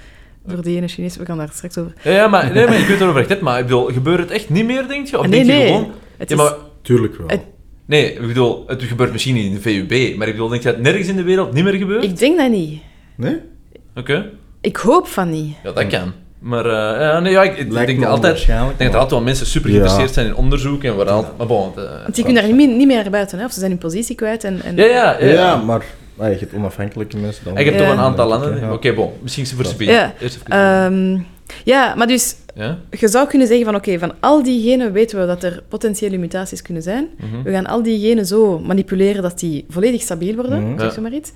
Door die ene Chinees, we gaan daar straks over. Ja, ja, maar, nee, maar ik weet erover echt, maar ik bedoel, gebeurt het echt niet meer, denk je? Of nee, denk je nee. gewoon... Het Ja, is, maar, Tuurlijk wel. Het- nee, ik bedoel, het gebeurt misschien niet in de VUB, maar ik bedoel, denk je dat het nergens in de wereld niet meer gebeurt? Ik denk dat niet. Nee? Oké, Ik hoop van niet. ja, dat kan. Maar eh, ja, nee, ja, ik, denk dat altijd... denk dat er altijd wel mensen super Ja. geïnteresseerd zijn in onderzoek en waar al- Maar bon, eh, Want die kunnen daar niet, meer- niet meer naar buiten, hè, of ze zijn hun positie kwijt. En, en, ja, ja, ja. Ja, maar ah, je hebt onafhankelijke mensen dan. En je hebt Ja. toch een aantal landen. ja. Oké, bon, misschien is het voor Sabine. Ja, Ehm, ja, maar dus ja? je zou kunnen zeggen van oké, van al die genen weten we dat er potentiële mutaties kunnen zijn. Mhm. We gaan al die genen zo manipuleren dat die volledig stabiel worden, Mhm. zeg maar iets.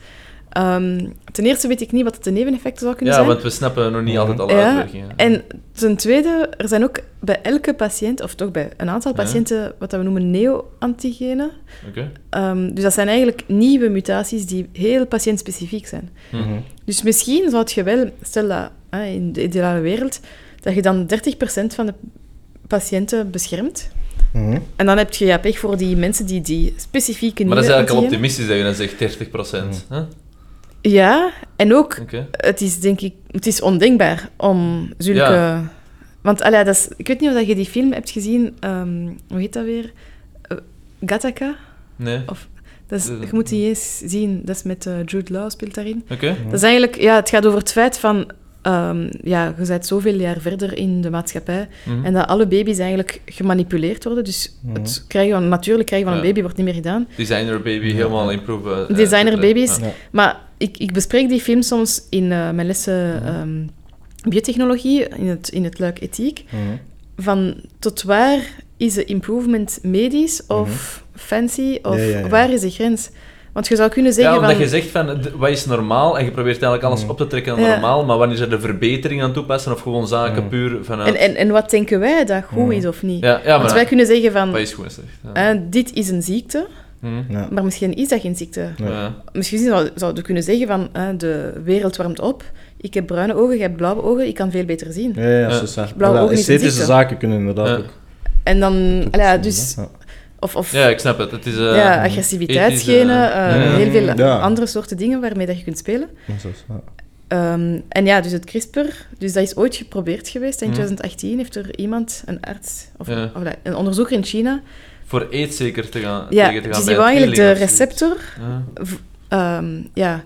Ehm, ten eerste weet ik niet wat de neveneffecten zou kunnen Ja, zijn. want we snappen nog niet altijd alle Ja, uitwerkingen. En ten tweede, er zijn ook bij elke patiënt, of toch bij een aantal Ja. patiënten, wat dat we noemen neo-antigenen. Oké. Ehm, dus dat zijn eigenlijk nieuwe mutaties die heel patiëntspecifiek zijn. Mhm. Dus misschien zou je wel, stel dat hè, in de ideale wereld, dat je dan 30% van de patiënten beschermt. Mhm. En dan heb je ja, pech voor die mensen die die specifieke Maar dat is eigenlijk al optimistisch dat je dan zegt 30%. hè? Ja, en ook, het is denk ik, het is ondenkbaar om zulke... Ja. Want allee, dat is, ik weet niet of je die film hebt gezien, ehm, hoe heet dat weer? Eh, Gattaca? Nee. Dat is, je moet die eens zien, dat is met eh, Jude Law, speelt daarin. Oké. Dat is eigenlijk, ja, het gaat over het feit van, ehm, ja, je bent zoveel jaar verder in de maatschappij Mhm. en dat alle baby's eigenlijk gemanipuleerd worden. Dus Mhm. het krijgen van, natuurlijk krijgen van een baby wordt niet meer gedaan. Designer baby, helemaal improve. eh, Designer baby's. ja. Ja. Maar ik, ik bespreek die film soms in eh, mijn lessen ehm, biotechnologie, in het, in het luik ethiek. Mhm. Van tot waar is de improvement medisch of fancy? Of Mhm. Ja, ja, ja. waar is de grens? Want je zou kunnen Ja, zeggen omdat van... je zegt van wat is normaal en je probeert eigenlijk alles Mhm. op te trekken naar Ja. normaal, maar wanneer ze de verbetering aan toepassen of gewoon zaken Mhm. puur vanuit. En, en, en wat denken wij dat goed Mhm. is of niet? ja, ja, Want maar wij kunnen zeggen van, wat is goed zeg. Ja. eh, dit is een ziekte. Ja. maar misschien is dat geen ziekte. Ja. Ja. Misschien zou- zouden we kunnen zeggen van, de wereld warmt op, ik heb bruine ogen, jij hebt blauwe ogen, ik kan veel beter zien. Ja, ja, Ja. Blauwe Ja, ogen is een Esthetische ziekte. zaken kunnen inderdaad Ja. ook. En dan, ja, dus, ja. Of, of ja, ik snap het. Het is. eh, ja, agressiviteitsgenen, eh, heel veel Ja. andere soorten dingen waarmee dat je kunt spelen. Is- ja. Ehm, en ja, dus het CRISPR, dus dat is ooit geprobeerd geweest. In Mhm. 2018 heeft er iemand, een arts, of, of een onderzoeker in China, Voor aids zeker te gaan. ja, tegen te gaan dus bij die wou eigenlijk de receptor, ehm, ja,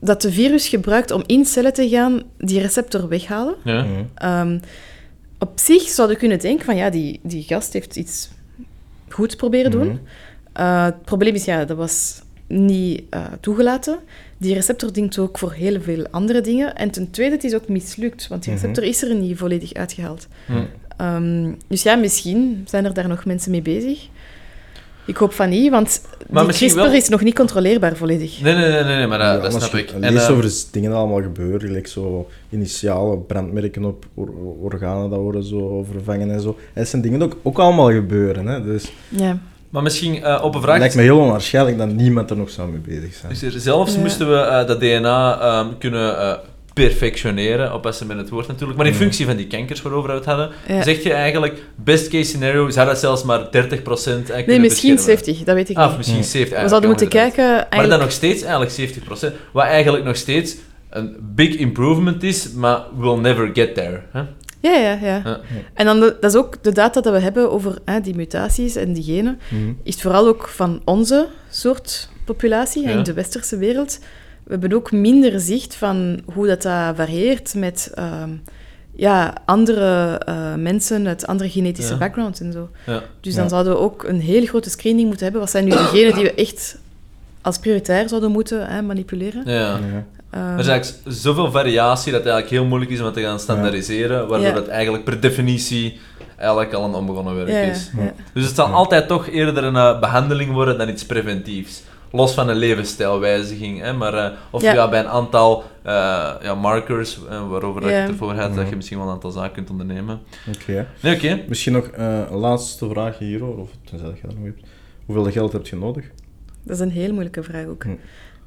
dat de virus gebruikt om in cellen te gaan, die receptor weghalen. Mhm. Ehm, op zich zouden we kunnen denken van ja, die, die gast heeft iets goeds proberen doen. Mhm. Uh, het probleem is, ja, dat was niet uh, toegelaten. Die receptor dient ook voor heel veel andere dingen. En ten tweede, het is ook mislukt, want die Mhm. receptor is er niet volledig uitgehaald. Hm. Um, dus ja, misschien zijn er daar nog mensen mee bezig. Ik hoop van niet, want Maar die misschien CRISPR wel- is nog niet controleerbaar volledig. Nee, nee, nee, nee, nee, maar dat, Ja, dat snap als ik. je En, leest eh, over de dingen allemaal gebeuren, gelijk zo initiale brandmerken op or- organen dat worden zo vervangen en zo. En dat zijn dingen die ook, ook allemaal gebeuren. Hè? Dus Ja. maar misschien eh, op een het vraag. lijkt me heel onwaarschijnlijk dat niemand er nog zou mee bezig zijn. Dus er- zelfs Ja. moesten we eh, dat DNA ehm, kunnen eh, perfectioneren, oppassen met het woord natuurlijk, maar in functie van die kankers waarover we het hadden, Ja. zeg je eigenlijk, best case scenario, zou dat zelfs maar 30% eigenlijk Nee, misschien beschermen? 70, dat weet ik Ah, of niet. misschien Mm. 70. We zouden moeten kijken... Maar dan nog steeds eigenlijk 70%, wat eigenlijk nog steeds een big improvement is, maar we'll never get there. Hè? ja, ja, ja. Ja. En dan de- dat is ook de data dat we hebben over hè, die mutaties en die genen. Mhm. is vooral ook van onze soort populatie, Ja. in de westerse wereld. We hebben ook minder zicht van hoe dat, dat varieert met ehm, ja, andere eh, mensen uit andere genetische Ja. backgrounds en zo. Ja. Dus dan Ja. zouden we ook een hele grote screening moeten hebben. Wat zijn nu degenen die we echt als prioritair zouden moeten hè, manipuleren? Ja. Ja. Ehm, Er is eigenlijk zoveel variatie dat het eigenlijk heel moeilijk is om het te gaan standaardiseren, waardoor Ja. het eigenlijk per definitie eigenlijk al een onbegonnen werk is. ja. Dus het zal altijd toch eerder een eh, behandeling worden dan iets preventiefs. Los van een levensstijlwijziging, hè, maar, eh, of ja. Ja. bij een aantal eh, ja, markers, eh, waarover dat je het ervoor had, dat Mhm. je misschien wel een aantal zaken kunt ondernemen. Oké. Nee, oké. Misschien nog eh, een laatste vraag hierover, of tenzij dat je dat nog hebt. Hoeveel geld heb je nodig? Dat is een heel moeilijke vraag ook. Hm.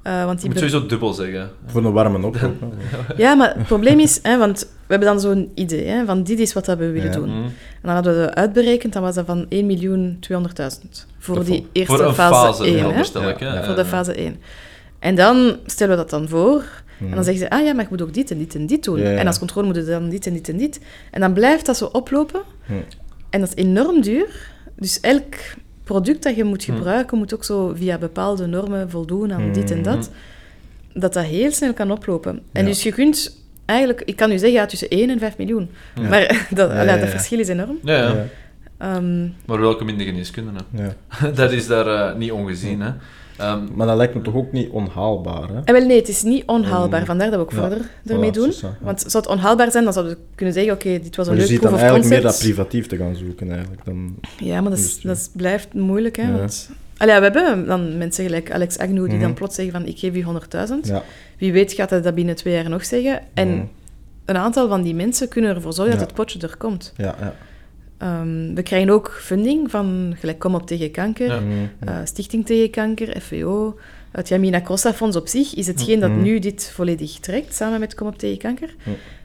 Eh, want Je die moet sowieso dubbel zeggen. Voor een warme oproep. Ja, maar het probleem is, hè, want we hebben dan zo'n idee, hè, van dit is wat dat we willen Ja. doen. Mhm. En dan hadden we dat uitberekend, dan was dat van 1.200.000 voor Dat die eerste Voor een fase, fase, 1. heel hè, verstel Ja, ja. voor de fase 1. En dan stellen we dat dan voor. En dan zeggen ze, ah ja, maar je moet ook dit en dit en dit doen. Ja, ja. En als controle moet je dan dit en dit en dit. En dan blijft dat zo oplopen. Hm. En dat is enorm duur. Dus elk product dat je moet Hm. gebruiken, moet ook zo via bepaalde normen voldoen aan dit en dat. Dat dat heel snel kan oplopen. En. Ja. dus je kunt eigenlijk... Ik kan nu zeggen, ja, tussen 1 en 5 miljoen. Ja. Maar dat, Ja, ja, ja, dat verschil is enorm. Ja, ja. Ja. Ehm, Maar welkom in de geneeskunde. Hè. Ja. dat is daar eh, niet ongezien. Hè. Ehm, Maar dat lijkt me toch ook niet onhaalbaar, hè? en wel, nee, het is niet onhaalbaar. Mm. Vandaar dat we ook Ja. verder ermee Voilà, doen. ja. Want zou het onhaalbaar zijn, dan zouden we kunnen zeggen, oké, dit was een Maar je leuk ziet dan proof of eigenlijk meer dat concept. privatief te gaan zoeken, eigenlijk. Dan... Ja, maar dat, is, dat blijft moeilijk, hè. Ja. Want... Allee, we hebben dan mensen gelijk Alex Agnew, die Mhm. dan plots zeggen van, ik geef u 100.000. Ja. Wie weet gaat hij dat binnen twee jaar nog zeggen. En Mhm. een aantal van die mensen kunnen ervoor zorgen Ja. dat het potje er komt. Ja, Ehm, we krijgen ook funding van gelijk Kom op tegen kanker, Ja. Mhm. eh, Stichting tegen kanker, FVO. Het Jamina Costa Fonds op zich is hetgeen dat Mhm. nu dit volledig trekt, samen met Kom op tegen kanker.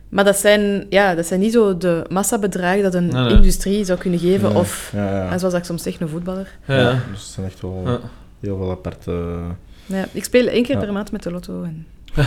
Maar dat zijn, ja, dat zijn niet zo de massabedragen dat een industrie zou kunnen geven. Of, Ja, ja. en zoals ik soms zeg, een voetballer. ja. Ja, Dus het zijn echt wel Ja. heel veel aparte... Ja, ik speel één keer Ja. per maand met de lotto. En...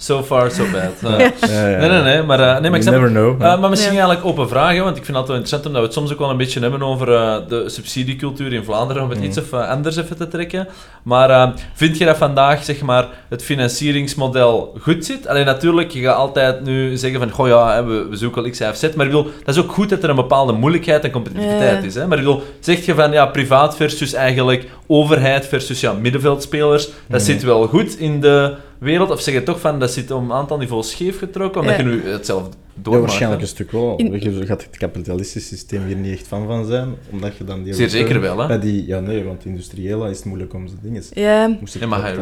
So far, so bad. Eh, Ja. Ja, ja. Nee, nee, nee. Maar, eh, nee, maar ik snap... never know. Eh, maar misschien Ja. eigenlijk open vragen, want ik vind het altijd wel interessant omdat we het soms ook wel een beetje hebben over eh, de subsidiecultuur in Vlaanderen, om het Mm. iets even anders even te trekken. Maar vind je dat vandaag zeg maar, het financieringsmodel goed zit? Alleen natuurlijk, je gaat altijd nu zeggen van, goh ja, hè, we, we zoeken wel X, Y of Z, maar ik bedoel, dat is ook goed dat er een bepaalde moeilijkheid en competitiviteit is. Hè? Maar ik bedoel, zeg je van, ja, privaat versus eigenlijk overheid versus ja, middenveldspelers, dat Mm. zit wel goed in de wereld? Of zeg je toch van, dat zit op een aantal niveaus scheef getrokken, omdat Ja. je nu het zelf Ja, doormaakt? waarschijnlijk een stuk wel. In- Weet Je gaat het kapitalistische systeem hier niet echt van van zijn, omdat je dan die... Zeer zeker wel, hè? Bij die, ja, nee, want industriële is het moeilijk om zijn dingen... Ja, Moest het Ja, maar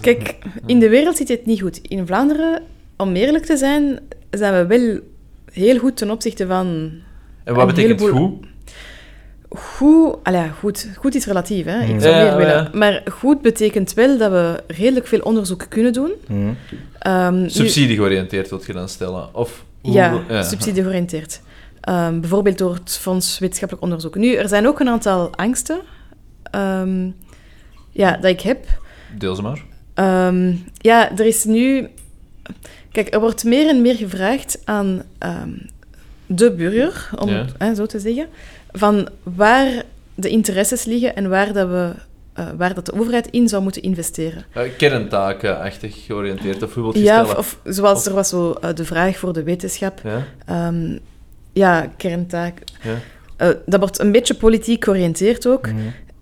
kijk, in de wereld zit het niet goed. In Vlaanderen, om eerlijk te zijn, zijn we wel heel goed ten opzichte van En wat betekent heleboel- goed? Goed, allee, ja, goed, goed is relatief, hè. Ik Mm. zou Ja, meer ja, willen. ja. Maar goed betekent wel dat we redelijk veel onderzoek kunnen doen. Mhm. Ehm, Subsidie georiënteerd wil je dan stellen? Of hoe- ja, subsidie georiënteerd. Ehm, bijvoorbeeld door het Fonds Wetenschappelijk Onderzoek. Nu, er zijn ook een aantal angsten ehm, ja, dat ik heb. Deel ze maar. Ehm, ja, er is nu... Kijk, er wordt meer en meer gevraagd aan ehm, de burger, om Ja. het hè, zo te zeggen, van waar de interesses liggen en waar, dat we, eh, waar dat de overheid in zou moeten investeren. Uh, kerntakenachtig georiënteerd, of hoe wil je Ja, stellen? of, of zoals Of- er was zo eh, de vraag voor de wetenschap. Ja? Ehm, ja, kerntaak. Ja. Dat wordt een beetje politiek georiënteerd ook. Mhm.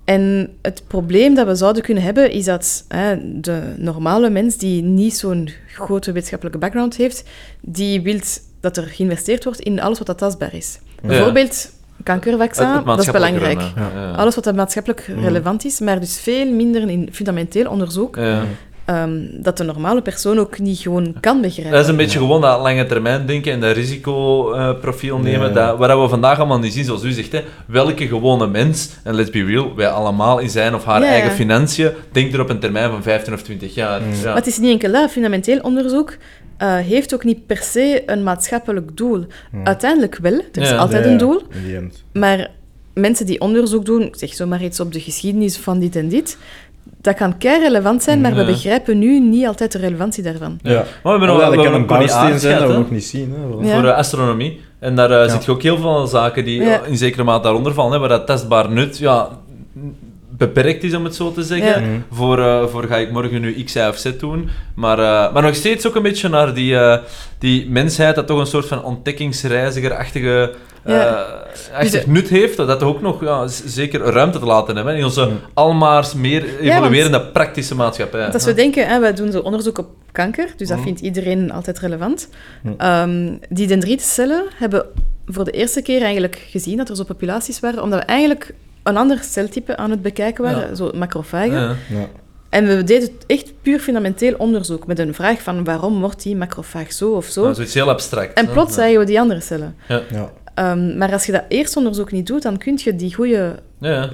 En het probleem dat we zouden kunnen hebben, is dat hè, de normale mens die niet zo'n grote wetenschappelijke background heeft, die wil dat er geïnvesteerd wordt in alles wat dat tastbaar is. Ja. Bijvoorbeeld kankervaccin, Het- het dat is belangrijk. rennen, ja. Alles wat dat maatschappelijk Mhm. relevant is, maar dus veel minder in fundamenteel onderzoek, Ja. ehm, dat de normale persoon ook niet gewoon kan begrijpen. Dat is een beetje gewoon dat lange termijn denken en dat risicoprofiel nemen, Ja. dat, waar we vandaag allemaal niet zien, zoals u zegt. Hè. Welke gewone mens, en let's be real, wij allemaal in zijn of haar Ja, eigen ja. financiën, denkt er op een termijn van 15 of 20 jaar. Mm. Ja. Maar het is niet enkel dat. Fundamenteel onderzoek eh, heeft ook niet per se een maatschappelijk doel. Mhm. Uiteindelijk wel, er is Ja. altijd Ja, een doel. Maar mensen die onderzoek doen, ik zeg zomaar iets op de geschiedenis van dit en dit, dat kan kei relevant zijn, maar we Ja. begrijpen nu niet altijd de relevantie daarvan. Ja. Maar we hebben nog Alhoewel, we dat kan hebben een bouwsteen zijn dat we nog niet zien. Hè. Ja. Voor eh, astronomie. En daar eh, zit je ook heel veel zaken die Ja. in zekere mate daaronder vallen, hè, waar dat testbaar nut ja, beperkt is, om het zo te zeggen. Ja. Mhm. Voor, eh, voor ga ik morgen nu X, Y of Z doen. Maar, eh, maar nog steeds ook een beetje naar die, eh, die mensheid dat toch een soort van ontdekkingsreizigerachtige eh, Ja. Dus nut heeft. Dat dat ook nog ja, zeker ruimte te laten hebben in onze Mhm. almaars meer want- evoluerende praktische maatschappij. Want als we denken, hè, wij doen zo onderzoek op kanker, dus dat Mhm. vindt iedereen altijd relevant. Ehm, die dendrietcellen hebben voor de eerste keer eigenlijk gezien dat er zo populaties waren, omdat we eigenlijk een ander celtype aan het bekijken waren, Ja. zo macrofagen. Ja. Ja. En we deden echt puur fundamenteel onderzoek met een vraag van waarom wordt die macrofaag zo of zo. Ja, zoiets heel abstract. en plots Ja. zagen we die andere cellen. Ja. Ehm, maar als je dat eerste onderzoek niet doet, dan kun je die goede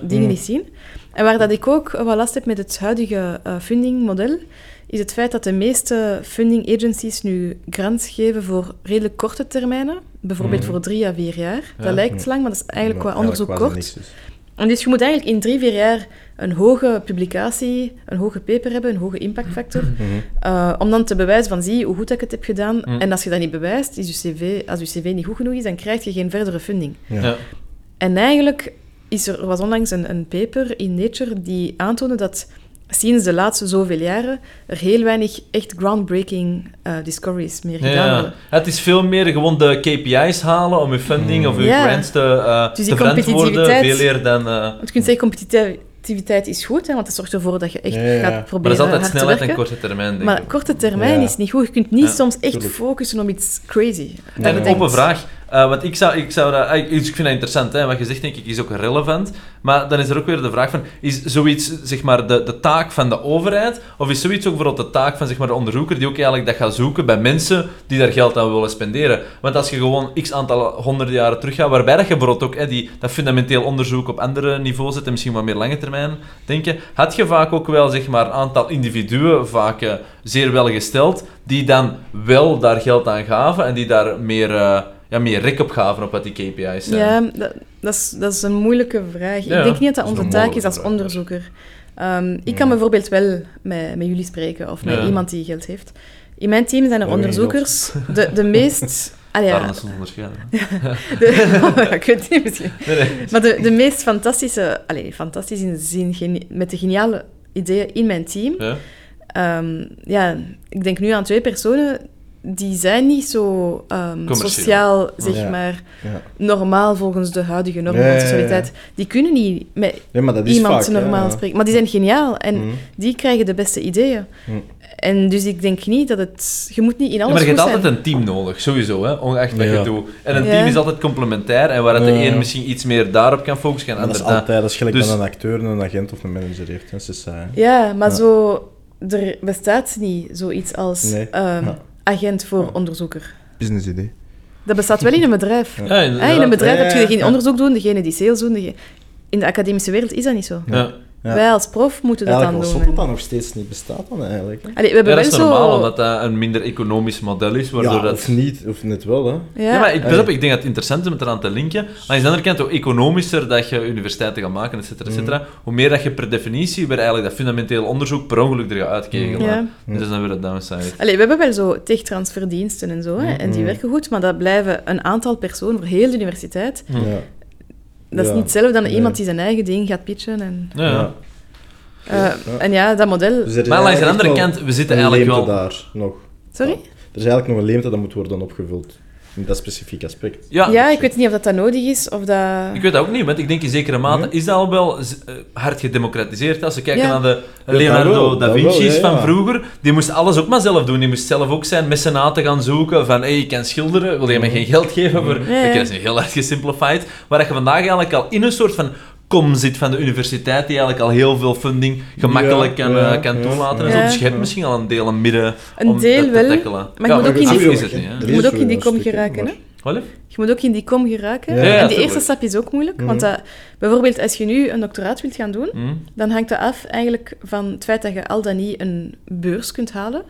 dingen niet zien. En waar dat ik ook wat last heb met het huidige eh, funding-model, is het feit dat de meeste funding agencies nu grants geven voor redelijk korte termijnen. Bijvoorbeeld Mhm. voor drie à vier jaar. Ja. Dat lijkt lang, maar dat is eigenlijk qua onderzoek kort. Dus. En dus je moet eigenlijk in drie, vier jaar een hoge publicatie, een hoge paper hebben, een hoge impactfactor, Mhm. eh, om dan te bewijzen van zie hoe goed ik het heb gedaan. Mhm. En als je dat niet bewijst, is je CV, als je cv niet goed genoeg is, dan krijg je geen verdere funding. Ja. Ja. En eigenlijk is er, er was onlangs een, een paper in Nature die aantoonde dat sinds de laatste zoveel jaren er heel weinig echt groundbreaking eh, discoveries meer Ja, gedaan ja. worden. Het is veel meer gewoon de KPI's halen om je funding of je Ja. grants te, eh, Dus die te verantwoorden. competitiviteit- Veel eer dan... eh, Want je kunt zeggen, competitiviteit is goed, hè, want dat zorgt ervoor dat je echt Ja, ja, ja. gaat maar proberen dat is altijd snelheid en korte termijn, denk Maar ik. korte termijn Ja. is niet goed. Je kunt niet Ja, soms echt tuurlijk. focussen op iets crazy. Dat En je op denkt- een vraag, want ik zou, ik zou dat, eh, dus ik vind dat interessant, hè, wat je zegt denk ik is ook relevant, maar dan is er ook weer de vraag van, is zoiets zeg maar de, de taak van de overheid, of is zoiets ook bijvoorbeeld de taak van zeg maar de onderzoeker die ook eigenlijk dat gaat zoeken bij mensen die daar geld aan willen spenderen? Want als je gewoon x aantal honderden jaren terug gaat, waarbij dat je bijvoorbeeld ook hè, die, dat fundamenteel onderzoek op andere niveaus zet en misschien wat meer lange termijn denken, had je vaak ook wel zeg maar een aantal individuen, vaak eh, zeer welgesteld, die dan wel daar geld aan gaven en die daar meer, ja, meer rek op wat die KPI's zijn. Ja, dat, dat, is, dat is een moeilijke vraag. Ja, ik denk niet dat dat onze taak is als vraag. onderzoeker. Ehm, ik Ja. kan bijvoorbeeld wel met, met jullie spreken of met Ja. iemand die geld heeft. In mijn team zijn er onderzoekers. De, de meest... Allee, ja, Daarom is het onderscheiden. de, ik weet het niet misschien. Nee, nee. Maar de, de meest fantastische... Allee, fantastisch in de zin, geni- met de geniale ideeën in mijn team. Ja. Ehm, ja, ik denk nu aan twee personen die zijn niet zo ehm, sociaal, zeg Ja. maar, Ja. normaal volgens de huidige normen Ja, van ja, ja. socialiteit. Die kunnen niet met Nee, maar dat is iemand vaak, normaal ja. spreken. Maar die zijn geniaal en Mhm. die krijgen de beste ideeën. Mhm. En dus ik denk niet dat het... Je moet niet in Ja, alles maar je hebt altijd een team nodig, sowieso, hè, ongeacht wat Ja. je doet. En een Ja. team is altijd complementair, en waar het de een misschien iets meer daarop kan focussen, en de dat is altijd, dat is gelijk Dus- dat een acteur, een agent of een manager heeft. hè. Ja, maar Ja. zo... Er bestaat niet zoiets als Nee. ehm, Ja. Agent voor Ja. onderzoeker. Business idee. Dat bestaat wel in een bedrijf. Ja. Ja, Ah, in een bedrijf Ja, heb je ja. onderzoek doen, degene die sales doen. degene- In de academische wereld is dat niet zo. Ja. Ja. Wij als prof moeten dat Eigenlijk dan doen. zot dat dat nog steeds niet bestaat dan eigenlijk. Hè. Allee, we hebben Ja, dat wel is normaal, zo... omdat dat een minder economisch model is, waardoor Ja, dat... of niet, of net wel, hè. Ja, Ja, maar ik, op, ik denk dat het interessant is om het eraan te linken. Maar aan de andere kant, hoe economischer dat je universiteiten gaat maken, et cetera, et cetera, hoe meer dat je per definitie weer eigenlijk dat fundamenteel onderzoek per ongeluk er gaat uitkegelen. Ja. Dus dat is dan weer de downside. Allee, we hebben wel zo tech-transferdiensten en zo, hè, en die werken goed, maar dat blijven een aantal personen voor heel de universiteit. Hm. Ja. Dat is niet hetzelfde dan Nee. iemand die zijn eigen ding gaat pitchen. En, Ja, ja. eh, Ja. en ja, dat model... Dus Maar langs de andere kant, we zitten een eigenlijk leemte wel... daar nog. Sorry? Er is eigenlijk nog een leemte dat moet worden opgevuld. In dat specifieke aspect. Ja, Ja, ik weet niet of dat, dat nodig is, of dat... Ik weet dat ook niet, want ik denk in zekere mate Ja. is dat al wel eh, hard gedemocratiseerd. Als we kijken Ja. naar de Leonardo wel, da Vinci's ja, van vroeger, die moest alles ook maar zelf doen. Die moest zelf ook zijn mecenaten gaan zoeken van hey, ik kan schilderen, wil je mij geen geld geven voor... Dat is heel erg gesimplified. Maar dat je vandaag eigenlijk al in een soort van kom zit van de universiteit, die eigenlijk al heel veel funding gemakkelijk Ja, kan, ja, eh, kan ja, toelaten en ja. zo. Dus je hebt misschien al een deel, een midden Een om deel te wel, tackelen. maar je moet ook in die- is het niet, hè. Je moet is ook in die wel kom geraken, hè. Je moet ook in die kom geraken. Ja, ja, en die eerste stap is ook moeilijk, want Mhm. dat, bijvoorbeeld als je nu een doctoraat wilt gaan doen, Hm? dan hangt dat af eigenlijk van het feit dat je al dan niet een beurs kunt halen.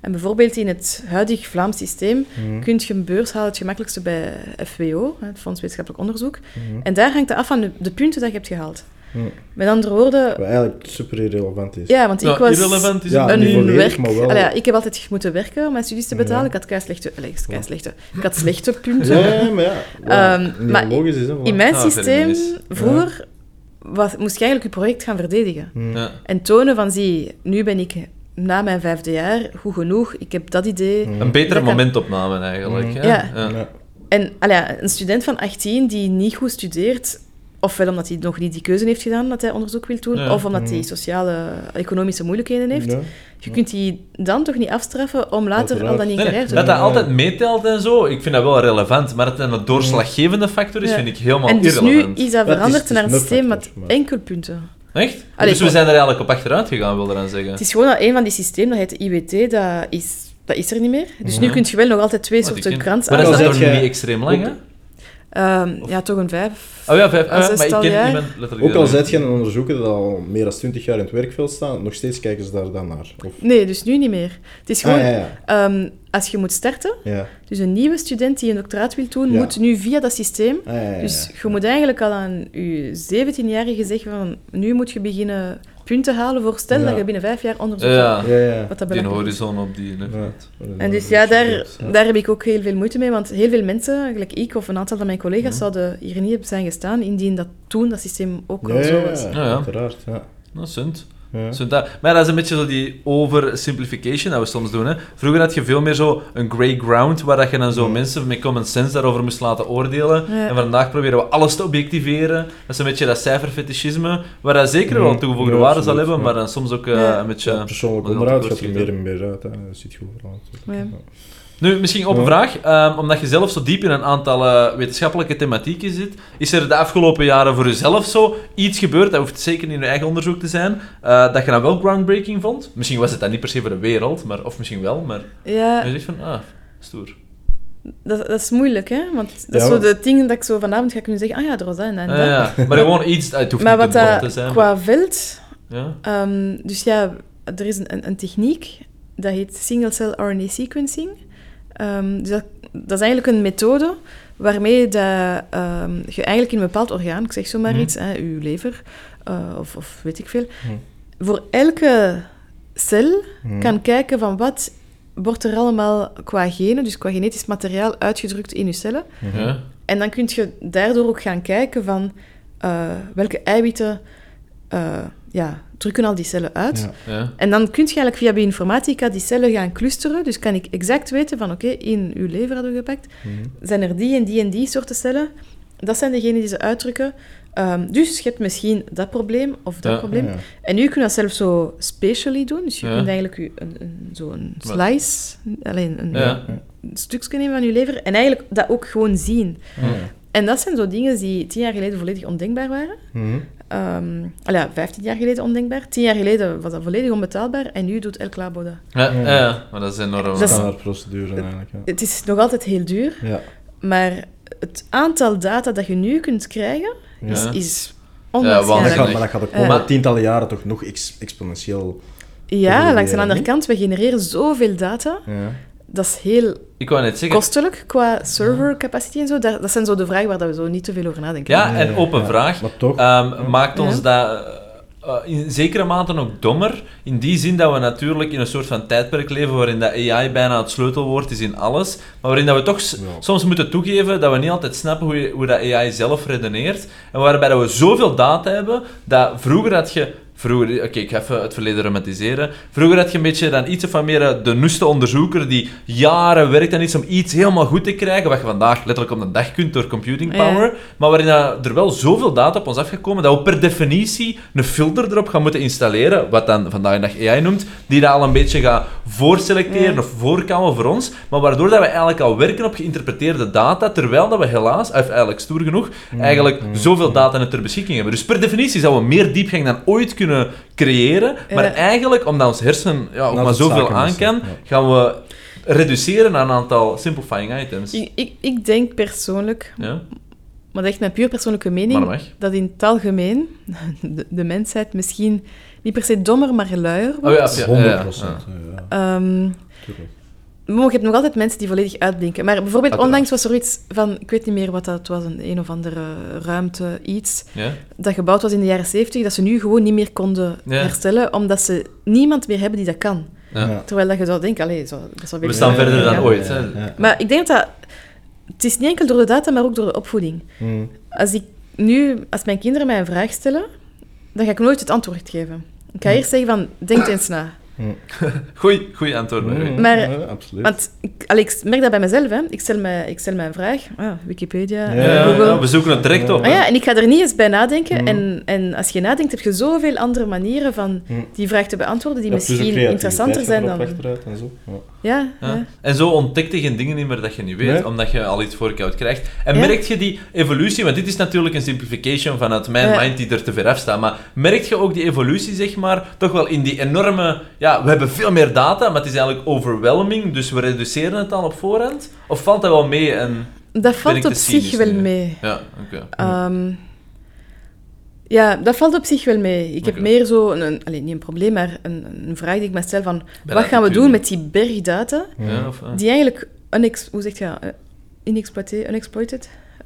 En bijvoorbeeld in het huidig Vlaams systeem Mhm. kun je een beurs halen het gemakkelijkste bij FWO, hè, het Fonds Wetenschappelijk Onderzoek. Mhm. En daar hangt het af van de, de punten dat je hebt gehaald. Met andere woorden, Wat eigenlijk super irrelevant is. ja, want ik Ja, was irrelevant is Ja, een werk... wel- Allee, ik heb altijd moeten werken om mijn studies te betalen. Ja. Ik had kei slechte... allee, kei slechte... Ik had slechte punten. Ja, ja, maar ja. Ehm, maar logisch is, hè. In mijn Ah, systeem, vroeger, was, moest je eigenlijk je project gaan verdedigen. Mhm. Ja. En tonen van, zie, nu ben ik na mijn vijfde jaar goed genoeg, ik heb dat idee. Mhm. Een betere Dat kan- momentopname eigenlijk. Hè? Ja. Ja. En allee, een student van 18 die niet goed studeert, ofwel omdat hij nog niet die keuze heeft gedaan dat hij onderzoek wil doen, Ja. of omdat hij Mhm. sociale, economische moeilijkheden heeft, Ja. je kunt die dan toch niet afstraffen om later al dan niet Nee, nee, te dat doen. dat altijd meetelt en zo, ik vind dat wel relevant. Maar dat het een doorslaggevende factor is, Ja. vind ik helemaal En dus nu irrelevant. is dat Ja, het is- veranderd het is naar een systeem met factor, maar- enkel punten. Echt? Allee, dus we zijn er eigenlijk op achteruit gegaan, wil eraan zeggen. Het is gewoon dat een van die systemen, dat heet IWT, dat is, dat is er niet meer. Dus nu Mhm. kun je wel nog altijd twee ik soorten grants Maar dat is Dan dat zet toch je niet extreem lang, hè? Ehm, ja, toch een vijf. Oh ja, vijf. Ah, maar ik ken niemand letterlijk. Ook al zijt je een onderzoeker dat al meer dan 20 jaar in het werkveld staat, nog steeds kijken ze daar dan naar. Of... Nee, dus nu niet meer. Het is Ah, gewoon, ja, ja. ehm, als je moet starten, ja. dus een nieuwe student die een doctoraat wil doen, Ja. moet nu via dat systeem. Ah, ja, ja, ja. Dus je moet eigenlijk al aan je 17-jarige zeggen van, nu moet je beginnen punten halen voor stel Ja. dat je binnen vijf jaar onderzoek Ja, Ja, ja. Wat dat die belangrijk is. horizon op die... inderdaad. En dus ja, daar, daar heb ik ook heel veel moeite mee, want heel veel mensen, gelijk ik of een aantal van mijn collega's, zouden hier niet zijn gestaan indien dat toen dat systeem ook Ja, al ja, zo ja, was. Ja, ja. uiteraard. Ja. Nou, sunt. Ja. Sunt dat. Maar dat is een beetje zo die oversimplification dat we soms doen. Hè. Vroeger had je veel meer zo een grey ground, waar dat je dan zo Ja. mensen met common sense daarover moest laten oordelen. Ja. En vandaag proberen we alles te objectiveren. Dat is een beetje dat cijferfetischisme, waar dat zeker wel toegevoegde ja, waarde zal hebben, ja. maar dan soms ook eh, Ja. een beetje... Ja, persoonlijk tekort gaat er meer en meer uit. Hè. Dat ziet je overal. Nu, misschien op een Ja. vraag. ehm, omdat je zelf zo diep in een aantal eh, wetenschappelijke thematieken zit, is er de afgelopen jaren voor jezelf zo iets gebeurd, dat hoeft zeker niet in je eigen onderzoek te zijn, eh, dat je dan wel groundbreaking vond? Misschien was het dan niet per se voor de wereld, maar, of misschien wel, maar Ja, je zegt van, ah, stoer. dat, dat is moeilijk, hè? Want dat is Ja, zo de dingen dat ik zo vanavond ga kunnen zeggen, ah ja, er was dat en dat Ah, dat. ja. Maar gewoon iets, het hoeft Maar niet wat te dat zijn. maar- qua veld... ja. ehm, dus ja, er is een, een, een techniek, dat heet single-cell RNA sequencing. Ehm, dus dat, dat is eigenlijk een methode waarmee dat, ehm, je eigenlijk in een bepaald orgaan, ik zeg zo maar Mhm. iets, hè, uw lever, eh, of, of weet ik veel, Mhm. voor elke cel Mhm. kan kijken van wat wordt er allemaal qua genen, dus qua genetisch materiaal, uitgedrukt in je cellen. En dan kun je daardoor ook gaan kijken van eh, welke eiwitten eh, ja, drukken al die cellen uit. Ja. Ja. En dan kun je eigenlijk via bioinformatica die cellen gaan clusteren. Dus kan ik exact weten van oké, in uw lever hadden we gepakt, Mhm. zijn er die en die en die soorten cellen. Dat zijn degenen die ze uitdrukken. Ehm, dus je hebt misschien dat probleem of dat Ja. probleem. Ja. En nu kun je dat zelf zo spatially doen. Dus je Ja. kunt eigenlijk je- een, een, zo een Wat? slice, alleen een, Ja. een stukje nemen van je lever en eigenlijk dat ook gewoon zien. Ja. En dat zijn zo dingen die tien jaar geleden volledig ondenkbaar waren. Mhm. Al ja, 15 jaar geleden ondenkbaar. Tien jaar geleden was dat volledig onbetaalbaar en nu doet elk labo dat. Ja, Ja. ja, ja, maar dat is enorm. Dat is- Standaardprocedure eigenlijk. Ja. Het is nog altijd heel duur, Ja. maar het aantal data dat je nu kunt krijgen is, Ja. is Maar Ja, dat, onwaarschijnlijk. gaat, maar dat gaat de komende Ja. tientallen jaren toch nog ex- exponentieel... Ja, langs de andere kant, we genereren zoveel data. Ja. Dat is heel Ik wou net zeggen, kostelijk qua server capacity en zo. Dat, dat zijn zo de vragen waar dat we zo niet te veel over nadenken. ja, en open ja. vraag. Maar toch... Ehm, maakt ons Ja. dat eh, in zekere mate ook dommer. In die zin dat we natuurlijk in een soort van tijdperk leven waarin dat AI bijna het sleutelwoord is in alles. Maar waarin dat we toch Ja. soms moeten toegeven dat we niet altijd snappen hoe, je- hoe dat AI zelf redeneert. En waarbij dat we zoveel data hebben, dat vroeger had je... Vroeger, oké, ik ga even het verleden romantiseren. Vroeger had je een beetje dan iets van meer eh, de noeste onderzoeker die jaren werkt aan iets om iets helemaal goed te krijgen, wat je vandaag letterlijk op de dag kunt door computing Ja. power. Maar waarin er wel zoveel data op ons afgekomen dat we per definitie een filter erop gaan moeten installeren, wat dan vandaag de dag AI noemt, die dat al een beetje gaat voorselecteren Ja. of voorkouwen voor ons, maar waardoor dat we eigenlijk al werken op geïnterpreteerde data, terwijl dat we helaas, of eigenlijk stoer genoeg, eigenlijk zoveel data net ter beschikking hebben. Dus per definitie zouden we meer diepgang dan ooit kunnen creëren, maar Ja. eigenlijk, omdat ons hersen ja, ook Nou, maar zoveel zaken aan is, kan, ja. gaan we reduceren aan een aantal simplifying items. Ik, ik, ik denk persoonlijk, Ja, maar echt mijn puur persoonlijke maar mening, dat in het algemeen de, de mensheid misschien niet per se dommer, maar luier Oh wordt. ja, ja, 100 ja, maar je hebt nog altijd mensen die volledig uitblinken. Maar bijvoorbeeld Uiteraard. onlangs was er iets van, ik weet niet meer wat dat was, een een of andere ruimte, iets, Ja? dat gebouwd was in de jaren 70, dat ze nu gewoon niet meer konden Ja. herstellen, omdat ze niemand meer hebben die dat kan. Ja. Terwijl dat je zou denken, allee, zo, dat zou We staan verder dan ooit. Hè. Maar ik denk dat het is niet enkel door de data, maar ook door de opvoeding. Mhm. Als ik nu, als mijn kinderen mij een vraag stellen, dan ga ik nooit het antwoord geven. Ik ga eerst zeggen van, denk eens na. Goeie, goeie antwoord. Marie. Maar- Ja, absoluut. Want ik, allee, ik merk dat bij mezelf. Hè. Ik, stel mij, ik stel mij een vraag, ah, Wikipedia, Ja, Google. ja, we zoeken het direct op. Ah ja, en ik ga er niet eens bij nadenken. Mhm. En, en als je nadenkt, heb je zoveel andere manieren van Mhm. die vraag te beantwoorden, die misschien interessanter zijn dan... en zo. Ja. Ja, Ja. ja. En zo ontdekt je geen dingen niet meer dat je niet weet, Nee. omdat je al iets voorkoud krijgt. En Ja. merk je die evolutie, want dit is natuurlijk een simplification vanuit mijn Ja. mind die er te ver afstaat, maar merk je ook die evolutie, zeg maar, toch wel in die enorme... Ja, we hebben veel meer data, maar het is eigenlijk overwhelming, dus we reduceren het al op voorhand? Of valt dat wel mee en... Dat valt op zich wel nu? mee. Ja, oké. Ehm, ja, dat valt op zich wel mee. Ik heb meer zo, een, een, allee, niet een probleem, maar een, een vraag die ik me stel van... Wat gaan we doen met die berg data, Ja, of, eh? die eigenlijk... Unex, hoe zeg je? Eh,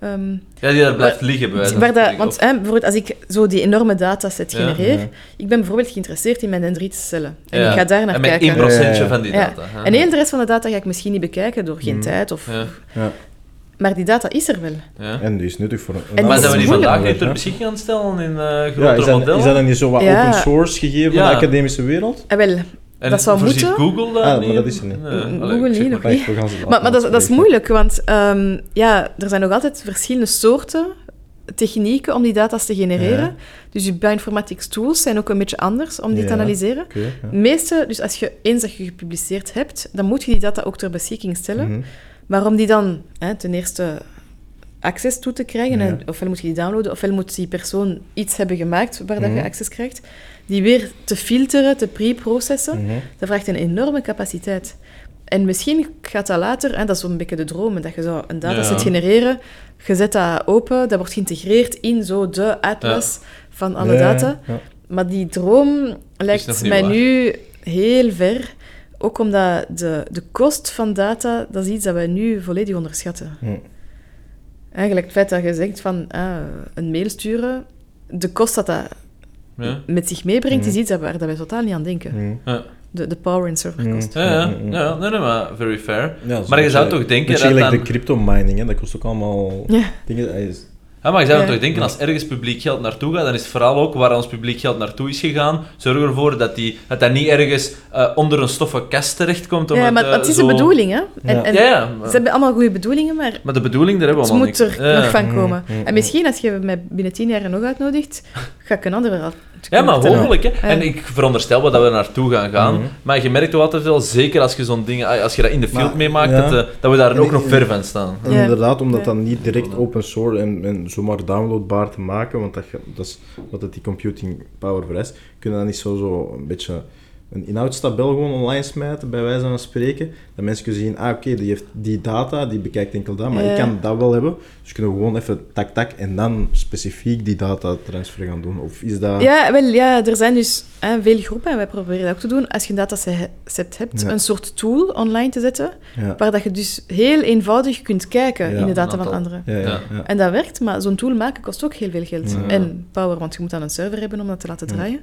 Ehm, ja, die daar blijft waar- liggen, bij wijze van waar dat, spreken, want hè, bijvoorbeeld als ik zo die enorme dataset genereer, ja. ik ben bijvoorbeeld geïnteresseerd in mijn dendrietcellen. En Ja. ik ga daar naar en met kijken. 1% Ja, ja, ja. van die data. En heel de rest van de data ga ik misschien niet bekijken door geen Mhm. tijd. Of, Ja. Ja. Maar die data is er wel. Ja. En die is nuttig voor een En Maar zijn we die vandaag niet ter beschikking aan het stellen in eh Ja, grotere is dat, modellen? is dat dan niet zo wat Ja. open source gegeven Ja. van de academische wereld? En wel, En dat zou moeten. Google dat Ah, niet? maar dat is er niet. Nee, Google allee, niet, maar. niet. Maar, maar dat, dat is moeilijk, want ehm, ja, er zijn nog altijd verschillende soorten technieken om die data's te genereren. Ja. Dus je bioinformatics tools zijn ook een beetje anders om die te analyseren. Ja. Meeste, dus als je eens dat je gepubliceerd hebt, dan moet je die data ook ter beschikking stellen. Mhm. Maar om die dan hè, ten eerste access toe te krijgen, Ja. en ofwel moet je die downloaden, ofwel moet die persoon iets hebben gemaakt waar dat Mhm. je access krijgt, die weer te filteren, te pre-processen, Mhm. dat vraagt een enorme capaciteit. En misschien gaat dat later, en dat is zo'n beetje de droom, dat je zou een dataset Ja. genereren, je zet dat open, dat wordt geïntegreerd in zo de atlas van alle data. ja. Maar die droom lijkt mij waar. nu heel ver. Ook omdat de, de kost van data, dat is iets dat wij nu volledig onderschatten. Hm. Eigenlijk het feit dat je zegt van ah, een mail sturen, de kost dat dat Ja. met zich meebrengt, Mhm. is iets dat waar dat wij totaal niet aan denken. Mhm. Ja. De, de power en server Mhm. kost. Ja, ja, Mhm. ja, nee, nee, maar very fair. Maar je zou toch denken dat dan- de crypto mining, hè? dat kost ook allemaal Ja. dingen. Ja, maar je zou Ja. toch denken, als ergens publiek geld naartoe gaat, dan is het vooral ook waar ons publiek geld naartoe is gegaan. Zorg ervoor dat die, dat, dat niet ergens eh, onder een stoffen kast terechtkomt. Om Ja, het, maar eh, het is zo- een bedoeling, hè? En, Ja. en Ja, ja. maar- Ze hebben allemaal goede bedoelingen, maar Maar de bedoeling, daar hebben we het allemaal moet niks. er Ja. nog van komen. Mhm, mhm. En misschien, als je mij binnen tien jaar nog uitnodigt, ga ik een ander verhaal Ja, maar hopelijk. Hè. Ja. En ik veronderstel wel dat we er naartoe gaan gaan. Maar je merkt toch altijd wel, zeker als je zo'n ding, als je dat in de field meemaakt, ja. dat, eh, dat we daar En ook ik- nog ver van staan. En Ja. inderdaad, om dat niet direct open source en, en zomaar downloadbaar te maken, want dat, dat is wat het die computing power vereist, kunnen dan niet zo, zo een beetje een inhoudstabel gewoon online smijten, bij wijze van spreken. Dat mensen kunnen zien, ah oké, die heeft die data, die bekijkt enkel dat, maar Ja. ik kan dat wel hebben. Dus kunnen we gewoon even tak tak en dan specifiek die data transfer gaan doen. Of is dat... Ja, wel, ja, er zijn dus hè, veel groepen, en wij proberen dat ook te doen, als je een dataset hebt, Ja. een soort tool online te zetten, Ja. waar dat je dus heel eenvoudig kunt kijken Ja, in de data van anderen. Ja, ja, Ja. ja. En dat werkt, maar zo'n tool maken kost ook heel veel geld. Ja. En power, want je moet dan een server hebben om dat te laten Ja. draaien.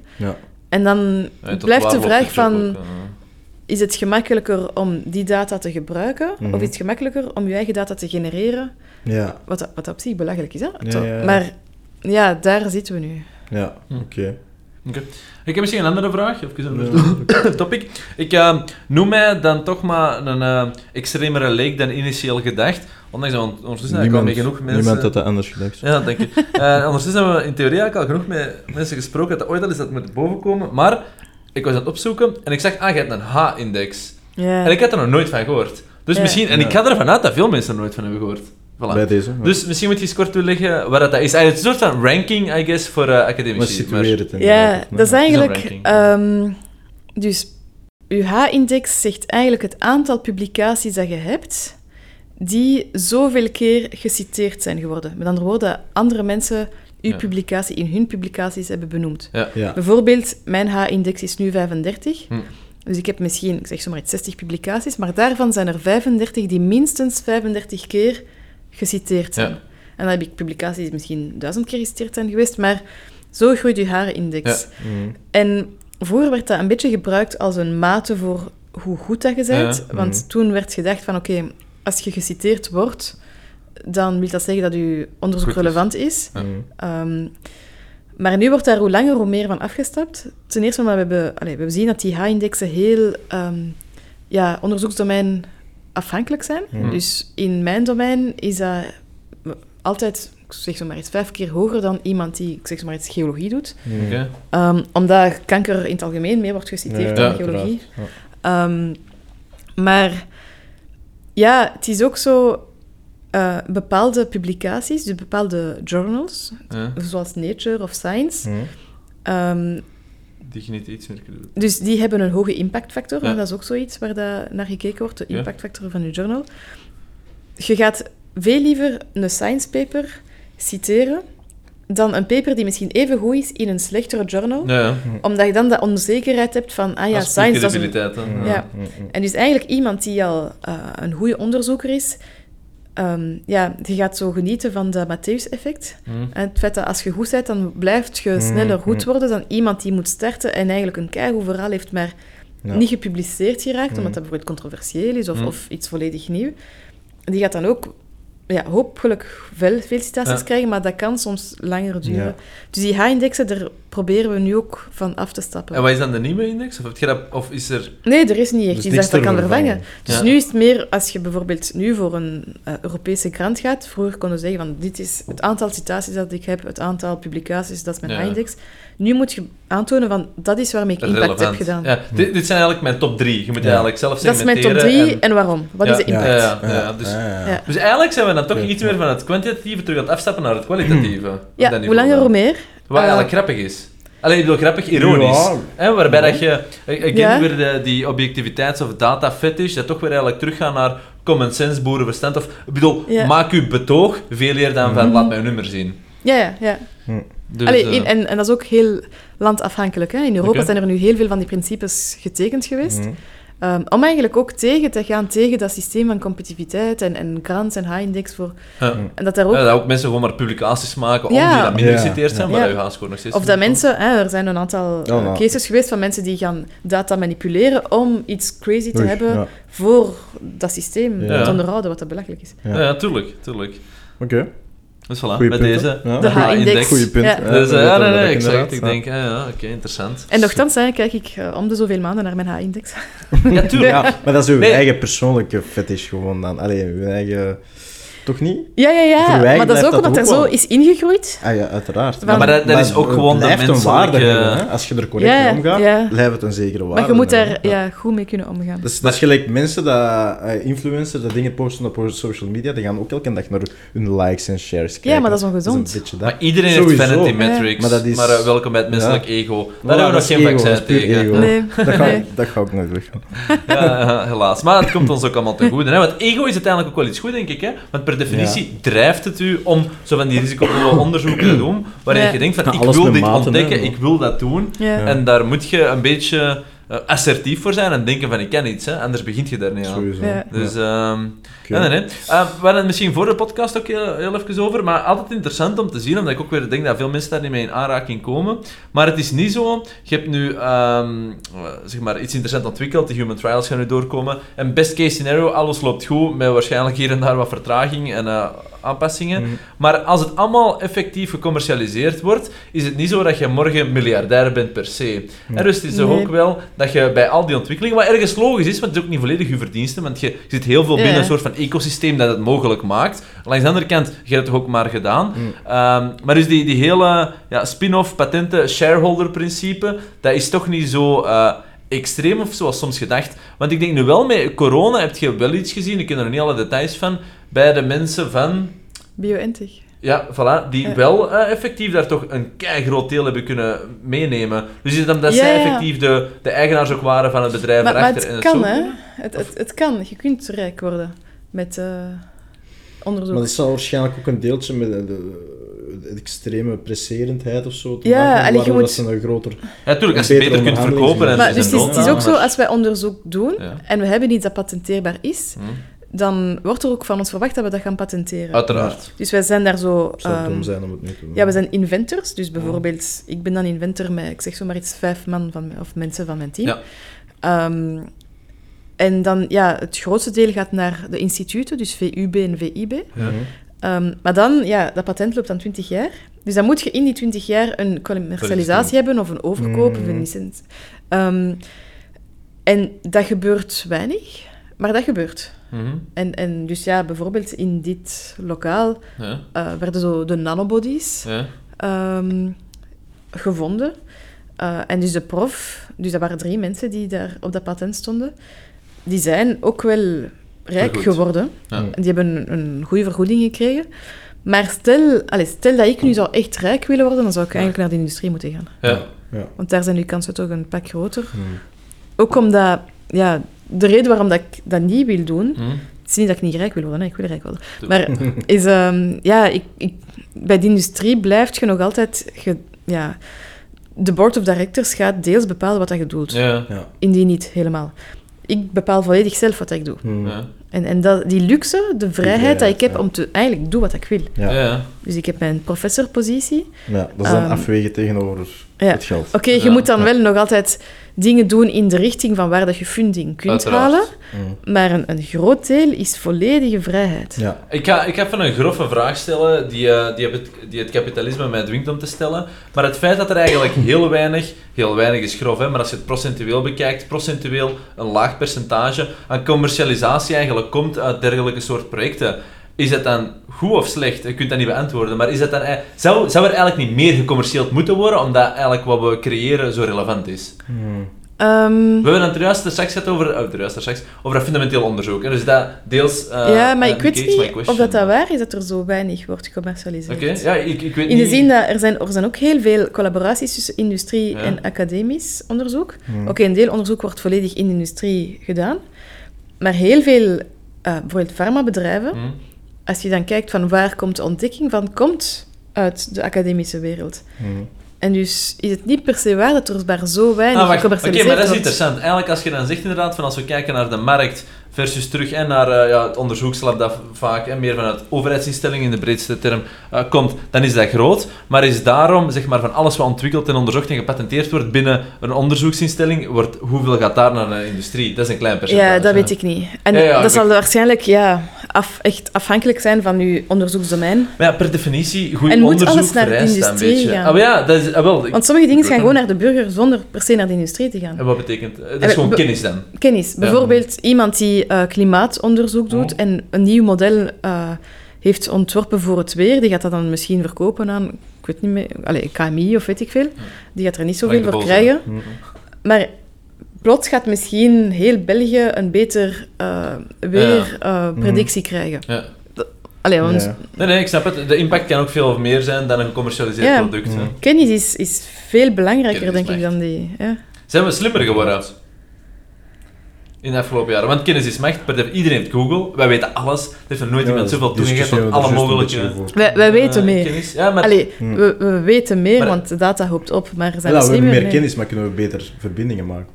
En dan Ja, blijft de vraag van, ook, is het gemakkelijker om die data te gebruiken, Mhm. of is het gemakkelijker om je eigen data te genereren, Ja, wat, dat- wat op zich belachelijk is. Hè? Ja, Toch? ja, ja. Maar ja, daar zitten we nu. ja, Hm. oké. Oké. Ik heb misschien een andere vraag, even een ander topic. Ik eh, noem mij dan toch maar een eh, extremere leek dan initieel gedacht. Ondanks dat we ondertussen eigenlijk al genoeg mensen... niemand had dat anders gedacht. Ja, dank je. Eh, ondertussen hebben we in theorie eigenlijk al genoeg met mensen gesproken dat ooit al eens dat moet bovenkomen. Maar ik was aan het opzoeken en ik zag, ah, je hebt een H-index. Ja. En ik had er nog nooit van gehoord. Dus misschien, en Ja. ik ga ervan uit dat veel mensen er nooit van hebben gehoord. Voilà. Bij deze. Dus misschien moet je eens kort toelichten wat dat is. Eigenlijk een soort van ranking, I guess, voor uh, academici. maar situeer het Ja, dat is eigenlijk... ehm, dus uw H-index zegt eigenlijk het aantal publicaties dat je hebt die zoveel keer geciteerd zijn geworden. Met andere woorden, andere mensen uw Ja. publicatie in hun publicaties hebben benoemd. Ja. Bijvoorbeeld, mijn H-index is nu 35. Hm. Dus ik heb misschien, ik zeg zomaar iets, 60 publicaties, maar daarvan zijn er 35 die minstens 35 keer geciteerd zijn. Ja. En dan heb ik publicaties die misschien duizend keer geciteerd zijn geweest, maar zo groeit je H-index. Mhm. En vroeger werd dat een beetje gebruikt als een mate voor hoe goed dat je bent. Ja. Want Mhm. toen werd gedacht van, oké, als je geciteerd wordt, dan wil dat zeggen dat je onderzoek is. relevant is. Ja. Mhm. Ehm, maar nu wordt daar hoe langer hoe meer van afgestapt. Ten eerste omdat we hebben, allee, we zien dat die H-indexen heel ehm, ja, onderzoeksdomein afhankelijk zijn. Mhm. Dus in mijn domein is dat altijd, ik zeg zo maar iets, vijf keer hoger dan iemand die, ik zeg zo maar iets, geologie doet. Oké. Ehm, omdat kanker in het algemeen meer wordt geciteerd Ja, dan geologie. Ehm, maar ja, het is ook zo... eh, bepaalde publicaties, dus bepaalde journals, Ja. zoals Nature of Science, Mhm. ehm, Die je niet iets meer kunt doen. dus die hebben een hoge impactfactor. Ja. en Dat is ook zoiets waar dat naar gekeken wordt, de Ja. impactfactor van je journal. Je gaat veel liever een science paper citeren dan een paper die misschien even goed is in een slechtere journal. Ja, ja. Omdat je dan de onzekerheid hebt van, ah ja, Dat science... Dat is een- ja. En dus eigenlijk iemand die al eh, een goede onderzoeker is, ehm, ja, die gaat zo genieten van dat Matthäus-effect. Mm. En het feit dat als je goed bent, dan blijft je sneller goed worden dan iemand die moet starten en eigenlijk een keigoed verhaal heeft, maar Ja. niet gepubliceerd geraakt, omdat dat bijvoorbeeld controversieel is of, Mm. of iets volledig nieuw. Die gaat dan ook ja, hopelijk wel veel citaties Ja. krijgen, maar dat kan soms langer duren. Ja. Dus die H-indexen, daar proberen we nu ook van af te stappen. En wat is dan de nieuwe index? Of, heb je dat, of is er... Nee, er is niet echt Dus iets niks dat dat kan vervangen. Dus Ja. nu is het meer, als je bijvoorbeeld nu voor een eh, Europese krant gaat, vroeger konden we zeggen van dit is het aantal citaties dat ik heb, het aantal publicaties, dat is mijn Ja. index. Nu moet je aantonen van dat is waarmee ik impact heb gedaan. Ja, dit, dit zijn eigenlijk mijn top drie. Je moet Ja. eigenlijk zelf Dat is mijn top segmenteren drie en, waarom? Wat Ja, is de impact? ja, ja, ja, dus, Ja. dus eigenlijk zijn we dan toch Ja. iets meer van het kwantitatieve terug aan het afstappen naar het kwalitatieve. Ja, hoe langer hoe meer. Wat Eh, eigenlijk grappig is. Alleen, ik bedoel, grappig, ironisch. Ja. Hè, waarbij dat je, again, Ja. weer de, die objectiviteits- of data-fetish, dat toch weer eigenlijk teruggaan naar common sense, boerenverstand. Of, ik bedoel, maak uw betoog veel eerder dan van, laat mij uw nummer zien. Ja, ja, ja. Dus, Allee, eh, in- en, en dat is ook heel landafhankelijk. Hè. In Europa zijn er nu heel veel van die principes getekend geweest. Mhm. Ehm, om eigenlijk ook tegen te gaan tegen dat systeem van competitiviteit en, en grants en high-index voor... ja. En dat daar ook... Ja, dat ook mensen gewoon maar publicaties maken om die dan minder Ja. geciteerd zijn, Ja. maar je gaat gewoon nog steeds... Of dat mensen, hè, er zijn een aantal eh, cases geweest van mensen die gaan data manipuleren om iets crazy te Oei, hebben ja. voor dat systeem Ja. te onderhouden, wat dat belachelijk is. Ja, ja, tuurlijk, tuurlijk. Oké, Dus voilà, Goeie bij punten. deze. Ja. De H-index. goeie punt. Ja. Dus ja, nee, we nee, ook exact. inderdaad. Ik denk, ja, ja oké, interessant. En nogthans hè, kijk ik eh, om de zoveel maanden naar mijn H-index. Ja, tuurlijk. Ja, maar dat is uw Nee. eigen persoonlijke fetish gewoon dan. Allee, uw eigen... Toch niet? Ja, ja, ja. Maar dat is ook dat omdat er zo wel. is ingegroeid. Ah ja, uiteraard. Ja, maar dat- dat is ook gewoon de een waarde menselijke- hebben, hè. Als je er correct Ja, mee omgaat, ja. blijft het een zekere waarde. Maar je moet daar ja, goed mee kunnen omgaan. Dat is, dat is gelijk mensen, dat, eh, influencers, dat dingen posten op social media, die gaan ook elke dag naar hun likes en shares kijken. Ja, maar dat is ongezond. een dat. Maar iedereen Sowieso. heeft vanity metrics. Maar Maar, dat is- eh, welkom bij het menselijk Ja. ego. Daar hebben we nog geen vaccin tegen. Nee. Dat, ga, ook nooit weggaan. Ja, ja, helaas. Maar het komt ons ook allemaal ten goede. Hè? Want ego is uiteindelijk ook wel iets goed, denk ik. Hè? Want per definitie drijft het u om zo van die risicovolle onderzoeken te doen, waarin Ja. je denkt van, ik wil dit ontdekken, ik wil dat doen. En daar moet je een beetje assertief voor zijn en denken van, ik kan iets. Hè? Anders begint je daar niet aan. Sowieso. Ja. Dus, ehm nee, nee. Eh, we hadden het misschien voor de podcast ook heel, heel even over, maar altijd interessant om te zien, omdat ik ook weer denk dat veel mensen daar niet mee in aanraking komen. Maar het is niet zo, je hebt nu ehm, eh, zeg maar iets interessants ontwikkeld, de human trials gaan nu doorkomen. En best case scenario, alles loopt goed, met waarschijnlijk hier en daar wat vertraging en eh, aanpassingen. Mhm. Maar als het allemaal effectief gecommercialiseerd wordt, is het niet zo dat je morgen miljardair bent per se. En dus het is toch Nee. ook wel dat je bij al die ontwikkelingen, wat ergens logisch is, want het is ook niet volledig je verdienste, want je, je zit heel veel binnen een soort van ecosysteem dat het mogelijk maakt. Langs de andere kant, je hebt het toch ook maar gedaan. Mm. Ehm, maar dus die, die hele ja, spin-off, patenten, shareholder-principe, dat is toch niet zo... eh, extreem of zoals soms gedacht. Want ik denk nu wel, met corona heb je wel iets gezien, ik ken er niet alle details van, bij de mensen van... BioNTech. Ja, voilà, die Ja. wel eh, effectief daar toch een groot deel hebben kunnen meenemen. Dus is het omdat Ja, zij ja. effectief de, de eigenaars ook waren van het bedrijf Maar, maar erachter. het en kan, zo. hè. Het, het, het kan. Je kunt rijk worden met eh, onderzoek. Maar dat zal waarschijnlijk ook een deeltje met de, de- extreme presserendheid of zo te Ja, maken, allee, je waardoor moet- dat ze een groter... Ja, tuurlijk, als je beter kunt verkopen en Maar en dus het is, het is ook zo, maar- als wij onderzoek doen Ja. en we hebben iets dat patenteerbaar is, Hm, dan wordt er ook van ons verwacht dat we dat gaan patenteren. Uiteraard. Dus wij zijn daar zo... Het zou ehm, dom zijn om het niet te doen. ja, we zijn inventors. Dus bijvoorbeeld, ik ben dan inventor met, ik zeg zo maar iets, vijf man van, of mensen van mijn team. Ja. Ehm, en dan, ja, het grootste deel gaat naar de instituten, dus VUB en VIB. Mhm. Ehm, maar dan, ja, dat patent loopt dan 20 jaar. Dus dan moet je in die 20 jaar een commercialisatie hebben, of een overkoop, of een licentie. Ehm, en dat gebeurt weinig, maar dat gebeurt. Mhm, En, en dus ja, bijvoorbeeld in dit lokaal Ja, eh, werden zo de nanobodies ja. ehm, gevonden. Eh, en dus de prof, dus dat waren drie mensen die daar op dat patent stonden, die zijn ook wel rijk geworden. Ja. En die hebben een, een goede vergoeding gekregen. Maar stel, allez, stel dat ik nu zou echt rijk willen worden, dan zou ik eigenlijk naar de industrie moeten gaan. Ja. Ja. Want daar zijn uw kansen toch een pak groter. Mhm. Ook omdat, ja, de reden waarom dat ik dat niet wil doen, Mhm. het is niet dat ik niet rijk wil worden, ik wil rijk worden. Maar is, ehm, ja, ik, ik, bij de industrie blijft je nog altijd... ge- ja, de board of directors gaat deels bepalen wat dat je doet. Ja. Ja. Indien niet helemaal. Ik bepaal volledig zelf wat ik doe. Hmm. Ja. En, en dat, die luxe, de vrijheid dat ik heb ja. om te eigenlijk doen wat ik wil. Ja. Dus ik heb mijn professorpositie. Ja, dat is dan Ehm, afwegen tegenover ja. het geld. Oké, je Ja. moet dan wel nog altijd dingen doen in de richting van waar dat je funding kunt Uiteraard. halen. Mm. Maar een, een groot deel is volledige vrijheid. Ja. Ik ga, ik ga even een grove vraag stellen die, eh, die, het, die het kapitalisme mij dwingt om te stellen. Maar het feit dat er eigenlijk heel weinig, heel weinig is grof, hè, maar als je het procentueel bekijkt, procentueel een laag percentage aan commercialisatie eigenlijk komt uit dergelijke soort projecten. Is het dan goed of slecht? Je kunt dat niet beantwoorden, maar is dat dan, zou, zou er eigenlijk niet meer gecommercieeld moeten worden, omdat eigenlijk wat we creëren zo relevant is? Hmm. Ehm, We hebben het er juist straks gehad over, oh, er juist straks, over dat fundamenteel onderzoek. hè. Dus dat deels... eh, ja, maar eh, ik weet niet of dat, dat waar is dat er zo weinig wordt gecommercialiseerd. Oké, ja, ik, ik weet In de niet... zin dat er zijn, er zijn ook heel veel collaboraties tussen industrie Ja. en academisch onderzoek. Hmm. Oké, een deel onderzoek wordt volledig in de industrie gedaan. Maar heel veel, eh, bijvoorbeeld farmabedrijven, Hm. Als je dan kijkt van waar komt de ontdekking van, komt uit de academische wereld. Hmm. En dus is het niet per se waar dat er maar zo weinig Ah. Oké, maar dat is interessant. Eigenlijk als je dan zegt inderdaad, van als we kijken naar de markt versus terug en naar eh, ja, het onderzoekslab dat vaak en meer vanuit overheidsinstellingen in de breedste term eh, komt, dan is dat groot. Maar is daarom, zeg maar, van alles wat ontwikkeld en onderzocht en gepatenteerd wordt binnen een onderzoeksinstelling, wordt, hoeveel gaat daar naar de industrie? Dat is een klein percentage. Ja, dat weet ik niet. En Ja, ja, dat zal waarschijnlijk ja, af, echt afhankelijk zijn van uw onderzoeksdomein. Maar ja, per definitie, goed En moet onderzoek alles naar de industrie gaan? Ah, ja, dat is... ah, wel, Want sommige dingen gaan gewoon naar de burger zonder per se naar de industrie te gaan. En wat betekent... eh, Dat is gewoon kennis dan. Kennis. Bijvoorbeeld iemand die eh, klimaatonderzoek doet Oh. en een nieuw model eh, heeft ontworpen voor het weer, die gaat dat dan misschien verkopen aan, ik weet niet meer, allez, KMI of weet ik veel. Die gaat er niet zoveel voor krijgen. Hmm. Maar plots gaat misschien heel België een beter eh weerpredictie krijgen. Ja. Allee, want Ja. Nee, nee, ik snap het. De impact kan ook veel meer zijn dan een gecommercialiseerd Ja. product. Ja. kennis is, is veel belangrijker, Kennis denk ik, dan die... Ja. Zijn we slimmer geworden? In de afgelopen jaren. Want kennis is macht. per def- Iedereen heeft Google. Wij weten alles. Er heeft nog nooit Ja, iemand zoveel toegang gehad tot alle er mogelijke... Wij, wij weten eh, meer. kennis. Ja, maar... Allee, Hmm. we, we weten meer, Maar- want de data hoopt op, maar zijn Ja, we we hebben meer kennis, maar kunnen we beter verbindingen maken.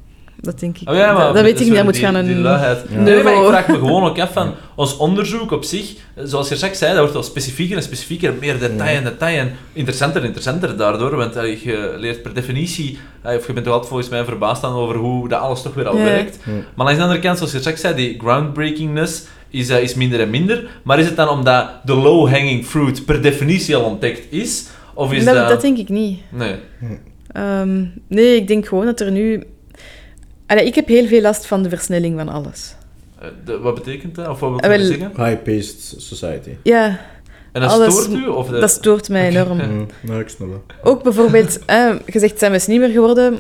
Dat denk ik. Oh ja, maar dat, dat weet ik niet, dat moet die, gaan een... Ja. Nee, maar ik vraag me gewoon ook af van ons onderzoek op zich, zoals je straks zei, dat wordt wel specifieker en specifieker, meer detail en detail en interessanter en interessanter daardoor, want eh, je leert per definitie, eh, of je bent toch altijd volgens mij verbaasd dan over hoe dat alles toch weer al Ja. werkt. Ja. Maar langs de andere kant, zoals je straks zei, die groundbreakingness is, eh, is minder en minder, maar is het dan omdat de low-hanging fruit per definitie al ontdekt is, of is dat, dat... dat denk ik niet. Nee. Ehm, nee, ik denk gewoon dat er nu... Allee, ik heb heel veel last van de versnelling van alles. Eh, de- wat betekent dat? Of wat wil Ah, je zeggen? High-paced society. Ja, En dat alles- stoort u? Of de... dat stoort mij enorm. Hmm. Nou, ik snap dat. Ook bijvoorbeeld, eh, gezegd zijn we slimmer geworden.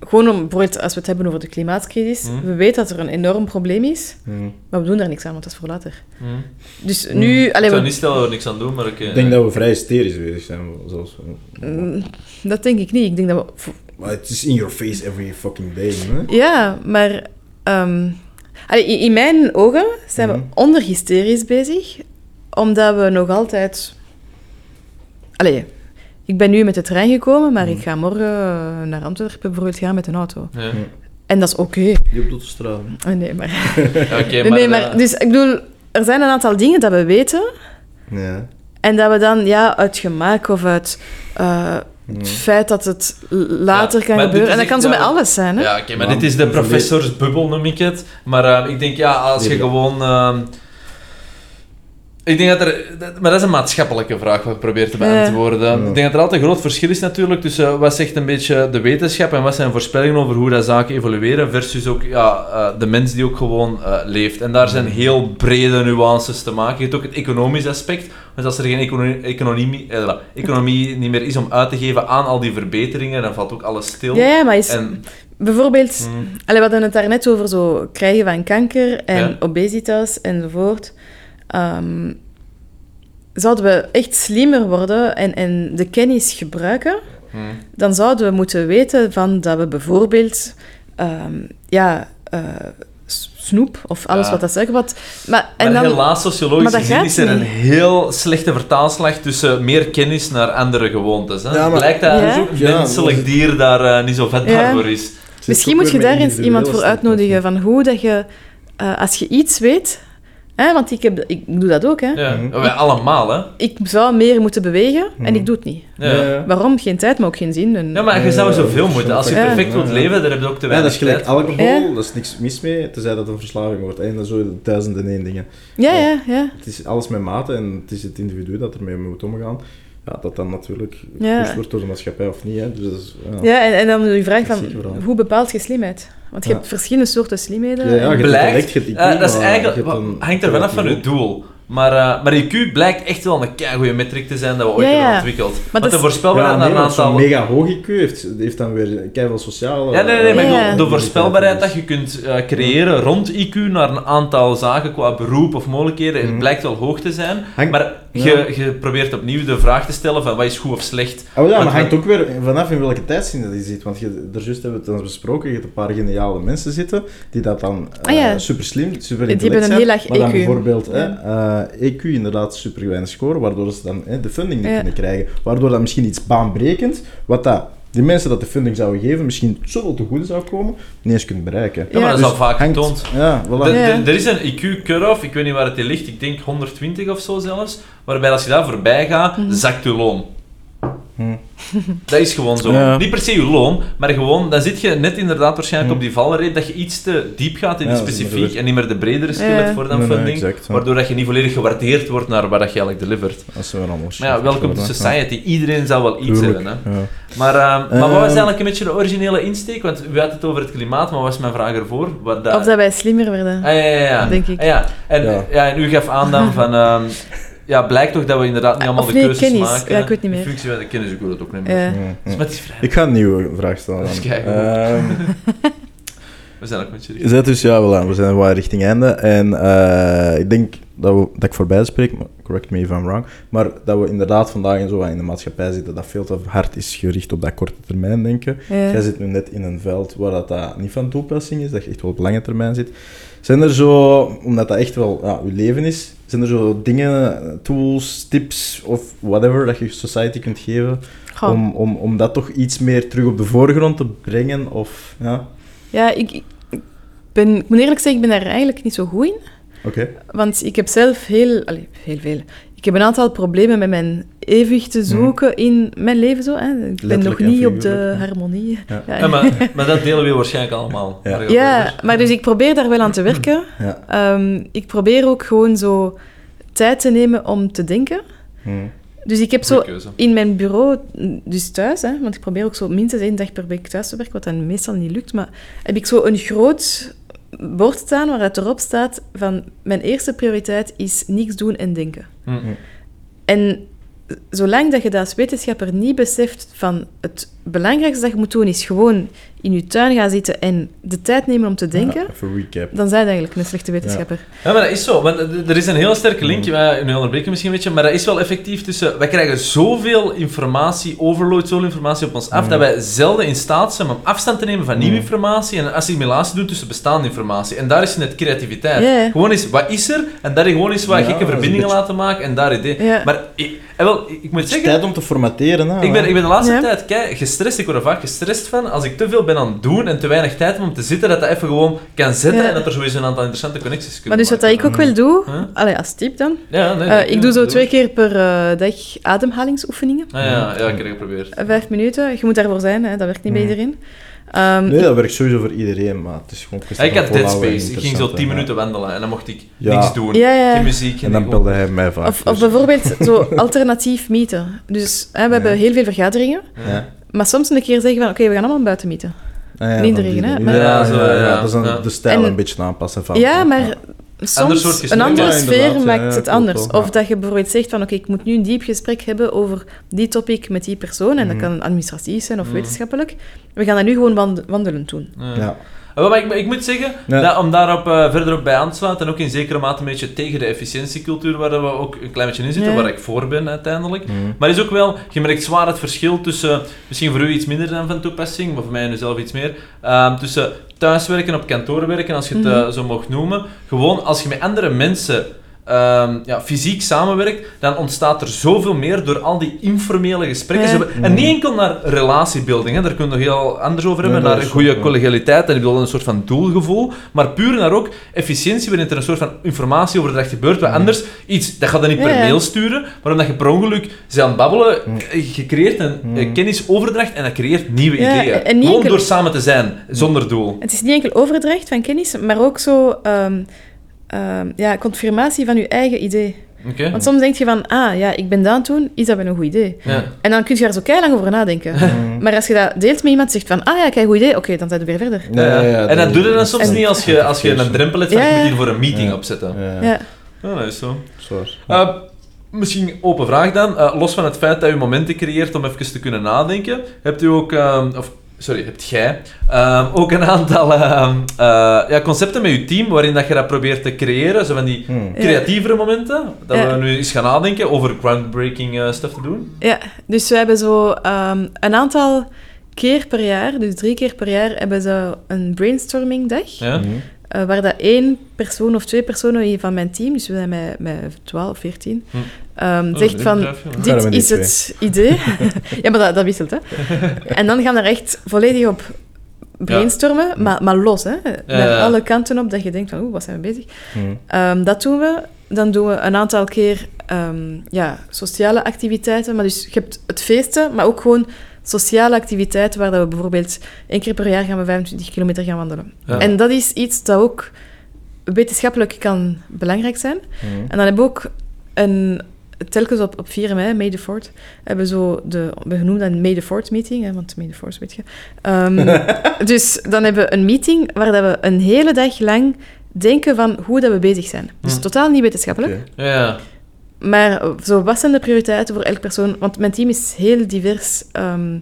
Gewoon om, bijvoorbeeld als we het hebben over de klimaatcrisis. Mhm. We weten dat er een enorm probleem is, Hmm. maar we doen daar niks aan, want dat is voor later. Dus nu... Ik Allee, zou we- niet stellen dat we niks aan doen, maar ik... Ik denk dat we vrij hysterisch bezig zijn. Zoals, Mm, dat denk ik niet. Ik denk dat we... maar het is in your face every fucking day. Hè? Ja, maar... ehm, allee, in, in mijn ogen zijn we Mhm. onderhysterisch bezig, omdat we nog altijd... Allee, ik ben nu met de trein gekomen, maar Mhm. ik ga morgen naar Antwerpen bijvoorbeeld gaan met een auto. Ja. En dat is oké. Die op de straat. Oh, nee, maar... Ja, Oké, maar... nee, maar eh, dus ik bedoel, er zijn een aantal dingen dat we weten Ja. en dat we dan ja, uit gemak of uit eh. Het feit dat het later Ja, kan gebeuren. En dat kan zo met alles zijn, hè? Ja, oké, maar dit is de professorsbubbel, noem ik het. Maar eh, ik denk, ja, als je gewoon... ehm, ik denk dat er... dat- maar dat is een maatschappelijke vraag wat ik probeer te beantwoorden. Ja. Ik denk dat er altijd een groot verschil is natuurlijk tussen wat zegt een beetje de wetenschap en wat zijn voorspellingen over hoe dat zaken evolueren versus ook ja, eh, de mens die ook gewoon eh, leeft. En daar zijn heel brede nuances te maken. Je hebt ook het economisch aspect. Want als er geen economie, economie, eh, economie niet meer is om uit te geven aan al die verbeteringen, dan valt ook alles stil. Ja, ja, maar is, En, bijvoorbeeld... mm, Allee, we hadden het daarnet over zo krijgen van kanker en Ja. obesitas enzovoort. Ehm, zouden we echt slimmer worden en, en de kennis gebruiken, mm. dan zouden we moeten weten van dat we bijvoorbeeld... ehm, ja, eh, snoep of alles Ja. wat dat suikerbevat. Maar, en maar dan, helaas, sociologisch maar dat gezien, is er een heel slechte vertaalslag tussen meer kennis naar andere gewoontes. Hè? Ja, maar- Blijkt dat Ja. een Ja, menselijk dier daar eh, niet zo vet Ja. voor is. misschien moet je daar eens iemand voor uitnodigen van hoe dat je, eh, als je iets weet, hè, want ik, heb, ik doe dat ook, hè. Ja. Mhm. Wij allemaal, hè. ik zou meer moeten bewegen en Mhm. ik doe het niet. Ja. Waarom? Geen tijd, maar ook geen zin. En, Ja, maar je zou zoveel moeten. Als je Ja. perfect wilt Ja. leven, daar heb je ook te Ja, weinig dat is gelijk tijd. alcohol, Ja. dat is niks mis mee, tenzij dat een verslaving wordt. En dat is zo duizend en één dingen. ja, ja, ja. Het is alles met mate en het is het individu dat ermee moet omgaan. Ja, dat dan natuurlijk gepusht wordt door de maatschappij of niet. Hè. Dus ja. Ja, en, en dan je vraag van, hoe bepaalt je slimheid? Want je Ja. hebt verschillende soorten slimheden. Ja, ja, je hebt Blijkt, je eh, dat is eigenlijk, hangt er wel af van je doel. Maar, eh, maar IQ blijkt echt wel een goede metric te zijn dat we ooit Ja, hebben ontwikkeld. Maar Want dat de voorspelbaarheid Ja, naar nee, een aantal... mega hoog IQ heeft, heeft dan weer keihard sociale... Ja, nee, nee, maar ik Ja. bedoel, de voorspelbaarheid dat je kunt eh, creëren rond IQ naar een aantal zaken qua beroep of mogelijkheden, het Mhm. blijkt wel hoog te zijn. Maar je, je probeert opnieuw de vraag te stellen van wat is goed of slecht. Oh ja, maar hangt we- ook weer vanaf in welke tijdzin dat je zit. Want je, daar juist hebben we het besproken, je hebt een paar geniale mensen zitten, die dat dan Ah ja. super slim, super Die hebben een heel laag maar dan EQ. bijvoorbeeld hè, Ja. eh, EQ inderdaad super weinig scoren, waardoor ze dan hè, de funding niet Ja. kunnen krijgen. Waardoor dat misschien iets baanbrekend, wat dat die mensen dat de funding zouden geven, misschien zoveel te goede zou komen, niet eens kunnen bereiken. Ja, maar dat is Dus al vaak hangt- getoond. Ja, voilà. De- Ja. de- er is een IQ-cut-off, ik weet niet waar het in ligt, ik denk 120 of zo zelfs, waarbij als je daar voorbij gaat, Mhm. zakt je loon. Hm. Dat is gewoon zo. Ja. Niet per se je loon, maar gewoon, dan zit je net inderdaad waarschijnlijk Hm. op die valreep dat je iets te diep gaat in Ja, die specifiek en niet meer de bredere skillet Ja. voor dan Nee, nee, funding, waardoor dat je niet volledig gewaardeerd wordt naar wat dat je eigenlijk delivert. Dat is wel anders. Maar ja, welkom to society. Iedereen zou wel iets Tuurlijk, hebben. Hè. ja. Maar, eh, maar wat was Ehm. eigenlijk een beetje de originele insteek? Want u had het over het klimaat, maar wat was mijn vraag ervoor? Wat dat... Of dat wij slimmer werden. Ah, ja, ja, ja. Denk ik. Ah, ja. En, Ja. ja. en u gaf aan dan van... ehm, ja, blijkt toch dat we inderdaad niet Ah, allemaal of de nee, keuzes kennis. maken. Ja, ik weet niet meer. In functie van de kennis, ik wil het ook niet meer. Ja. Dus met die vrij. Ik ga een nieuwe vraag stellen. Ehm, We zijn ook met je zet dus, ja, voilà, we zijn wel richting einde. En eh, ik denk dat, we, dat ik voorbij spreek, maar correct me if I'm wrong, maar dat we inderdaad vandaag in, zo in de maatschappij zitten dat veel te hard is gericht op dat korte termijn denken. Ja. Jij zit nu net in een veld waar dat, dat niet van toepassing is, dat je echt wel op lange termijn zit. Zijn er zo, omdat dat echt wel ja, je leven is, zijn er zo dingen, tools, tips of whatever dat je society kunt geven Goh. om, om, om dat toch iets meer terug op de voorgrond te brengen? Of, ja, Ja, ik, ik, ben, ik moet eerlijk zeggen, ik ben daar eigenlijk niet zo goed in. Oké. Want ik heb zelf heel, allee, heel veel. Ik heb een aantal problemen met mijn evenwicht te zoeken in mijn leven. Zo, hè. Ik ben nog Mhm. Niet op de harmonie. Ja. Ja. Ja, maar, maar dat delen we waarschijnlijk allemaal. Ja. Maar dus ik probeer daar wel aan te werken. Ja. Ehm, ik probeer ook gewoon zo tijd te nemen om te denken. Hm. Dus ik heb Goeie zo keuze. in mijn bureau, dus thuis, hè, want ik probeer ook zo minstens één dag per week thuis te werken, wat dan meestal niet lukt, maar heb ik zo een groot bord staan waaruit erop staat van mijn eerste prioriteit is niks doen en denken. Hm. En zolang dat je dat als wetenschapper niet beseft van het belangrijkste dat je moet doen is gewoon in je tuin gaan zitten en de tijd nemen om te denken, Ja, even recap. dan zijn je eigenlijk een slechte wetenschapper. Ja, maar dat is zo. Want er is een heel sterke link, wij nu onderbreken misschien een beetje, maar dat is wel effectief tussen... Wij krijgen zoveel informatie, overload, zoveel informatie op ons af, dat wij zelden in staat zijn om afstand te nemen van nieuwe informatie en een assimilatie doen tussen bestaande informatie. En daar is net creativiteit. Gewoon eens, wat is er? En daar gewoon eens wat Ja, gekke is verbindingen beetje- laten maken en daar idee. Maar ik, en wel, ik moet Het is zeggen... tijd om te formateren. Hè, Ik ben, ik ben de laatste tijd kei gestrest. Ik word er vaak gestrest van. Als ik te veel ben aan het doen en te weinig tijd heb om te zitten, dat dat even gewoon kan zetten Ja. en dat er sowieso een aantal interessante connecties kunnen Maar dus wat maken. ik ook wel doe, Huh? allee, als tip dan, Ja, nee, eh, ik doe zo twee keer per eh, dag ademhalingsoefeningen. Ah, ja, ja, ik heb het geprobeerd. Eh, Vijf minuten. Je moet daarvoor zijn, hè. dat werkt niet bij Mhm. iedereen. Ehm, Nee, dat werkt sowieso voor iedereen, maar het is gewoon ik had Dead Space. Ik ging zo interessant, 10 hè. minuten wandelen en dan mocht ik Ja. niks doen. Ja, ja. Geen muziek. En dan belde hij mij vaak. Of, of dus- bijvoorbeeld zo alternatief meeten. Dus hè, we hebben heel veel vergaderingen, Ja. Maar soms een keer zeggen van oké, we gaan allemaal buiten meeten. Ah, ja, Niet iedereen, hè, maar- Ja, Ja, zo, ja, dan Ja. de stijl En- een beetje aanpassen van. ja, maar soms een andere sfeer ja, maakt ja, het anders. Of ja. dat je bijvoorbeeld zegt van oké, ik moet nu een diep gesprek hebben over die topic met die persoon, en dat Mhm. kan administratief zijn of Mhm. wetenschappelijk. We gaan dat nu gewoon wand- wandelen doen. Ja. Ja. Ah, Maar ik, ik moet zeggen, Ja. dat, om daarop eh, verder op bij aan te sluiten, en ook in zekere mate een beetje tegen de efficiëntiecultuur waar we ook een klein beetje in zitten, Ja. waar ik voor ben uiteindelijk. Maar is ook wel, je merkt zwaar het verschil tussen, misschien voor u iets minder dan van toepassing, maar voor mij nu zelf iets meer, ehm, tussen thuiswerken, op kantoor werken, als je het Mhm. eh, zo mag noemen. Gewoon, als je met andere mensen ehm, ja, fysiek samenwerkt, dan ontstaat er zoveel meer door al die informele gesprekken. En niet enkel naar relatiebuilding, hè, daar kunnen we nog heel anders over hebben, Nee, naar goede collegialiteit en ik bedoel een soort van doelgevoel, maar puur naar ook efficiëntie, waarin er een soort van informatieoverdracht gebeurt, wat anders iets, dat gaat dan niet per mail sturen, maar omdat je per ongeluk ze aan het babbelen, je creëert een Mm. kennisoverdracht en dat creëert nieuwe Ja, ideeën. Gewoon enkel- door samen te zijn, zonder doel. Het is niet enkel overdracht van kennis, maar ook zo ehm, ehm, ja, confirmatie van je eigen idee. Oké? Want soms denk je van, ah ja, ik ben dat aan het doen, is dat wel een goed idee? Ja. En dan kun je daar zo lang over nadenken. Mm. Maar als je dat deelt met iemand, zegt van, ah ja, kijk, goed idee, oké, dan zijn we weer verder. Ja, ja, ja, en dat doe je dan soms en- niet als je, als je een drempel hebt van Ja, ik moet hier voor een meeting Ja. opzetten. Ja, ja. Ja. Ja, dat is zo. Eh, misschien open vraag dan. Eh, los van het feit dat je momenten creëert om even te kunnen nadenken, hebt u ook, ehm, of sorry, hebt jij ehm, ook een aantal ehm, eh, ja, concepten met je team waarin dat je dat probeert te creëren, zo van die Hmm. creatievere momenten, dat Ja. we nu eens gaan nadenken over groundbreaking eh, stuff te doen. Ja, dus we hebben zo ehm, een aantal keer per jaar, dus drie keer per jaar, hebben ze een brainstorming dag. Ja? Mhm. eh, waar dat één persoon of twee personen van mijn team, dus we zijn met, met 12, 14, Hm. Ehm, Oh, zegt van, dit is het idee. ja, maar dat, dat wisselt, hè. En dan gaan we er echt volledig op brainstormen, maar, maar los, hè. Naar alle kanten op, dat je denkt van, oeh, wat zijn we bezig? Mhm. Ehm, dat doen we. Dan doen we een aantal keer ehm, ja, sociale activiteiten. Maar dus je hebt het feesten, maar ook gewoon sociale activiteiten, waar dat we bijvoorbeeld één keer per jaar gaan we 25 kilometer gaan wandelen. Ja. En dat is iets dat ook wetenschappelijk kan belangrijk zijn. Mhm. En dan hebben we ook een, telkens op, op 4 mei, May the 4th, hebben we zo de, we genoemd dat een May the 4th meeting, hè, want May the 4th weet je. Ehm, dus dan hebben we een meeting waar dat we een hele dag lang denken van hoe dat we bezig zijn. Dus Hm. totaal niet wetenschappelijk. Ja. Maar eh, zo, wat zijn de prioriteiten voor elke persoon? Want mijn team is heel divers ehm,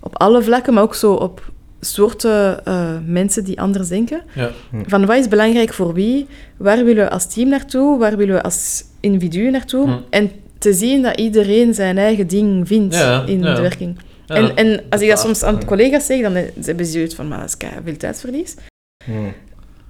op alle vlakken, maar ook zo op soorten eh, mensen die anders denken. Ja. Van wat is belangrijk voor wie? Waar willen we als team naartoe? Waar willen we als individu naartoe? Hm. En te zien dat iedereen zijn eigen ding vindt Ja, in ja. de werking. Ja, en, en als ik dat soms aan collega's zeg, dan hebben ze zoiets van, maar dat is veel tijdsverlies. Mhm.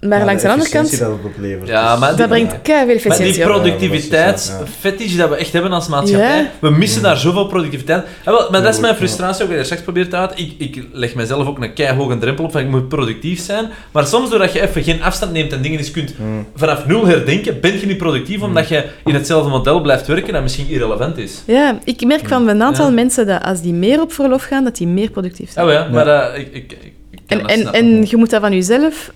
Maar Ja, langs de andere kant, efficiëntie dat oplevert. Ja, maar dat die- brengt kei veel Maar die efficiëntie productiviteitsfetish dat we echt hebben als maatschappij, Ja. we missen daar zoveel productiviteit. Ja, wel, maar dat is mijn Ja. frustratie ook, wat je straks probeert uit. Ik, ik leg mezelf ook een keihoge drempel op van ik moet productief zijn. Maar soms doordat je even geen afstand neemt en dingen eens kunt vanaf nul herdenken, ben je niet productief omdat je in hetzelfde model blijft werken dat misschien irrelevant is. Ja, ik merk van een aantal Ja. mensen dat als die meer op verlof gaan, dat die meer productief zijn. Oh ja, maar eh, ik, ik, ik, en, dat en, en je moet dat van jezelf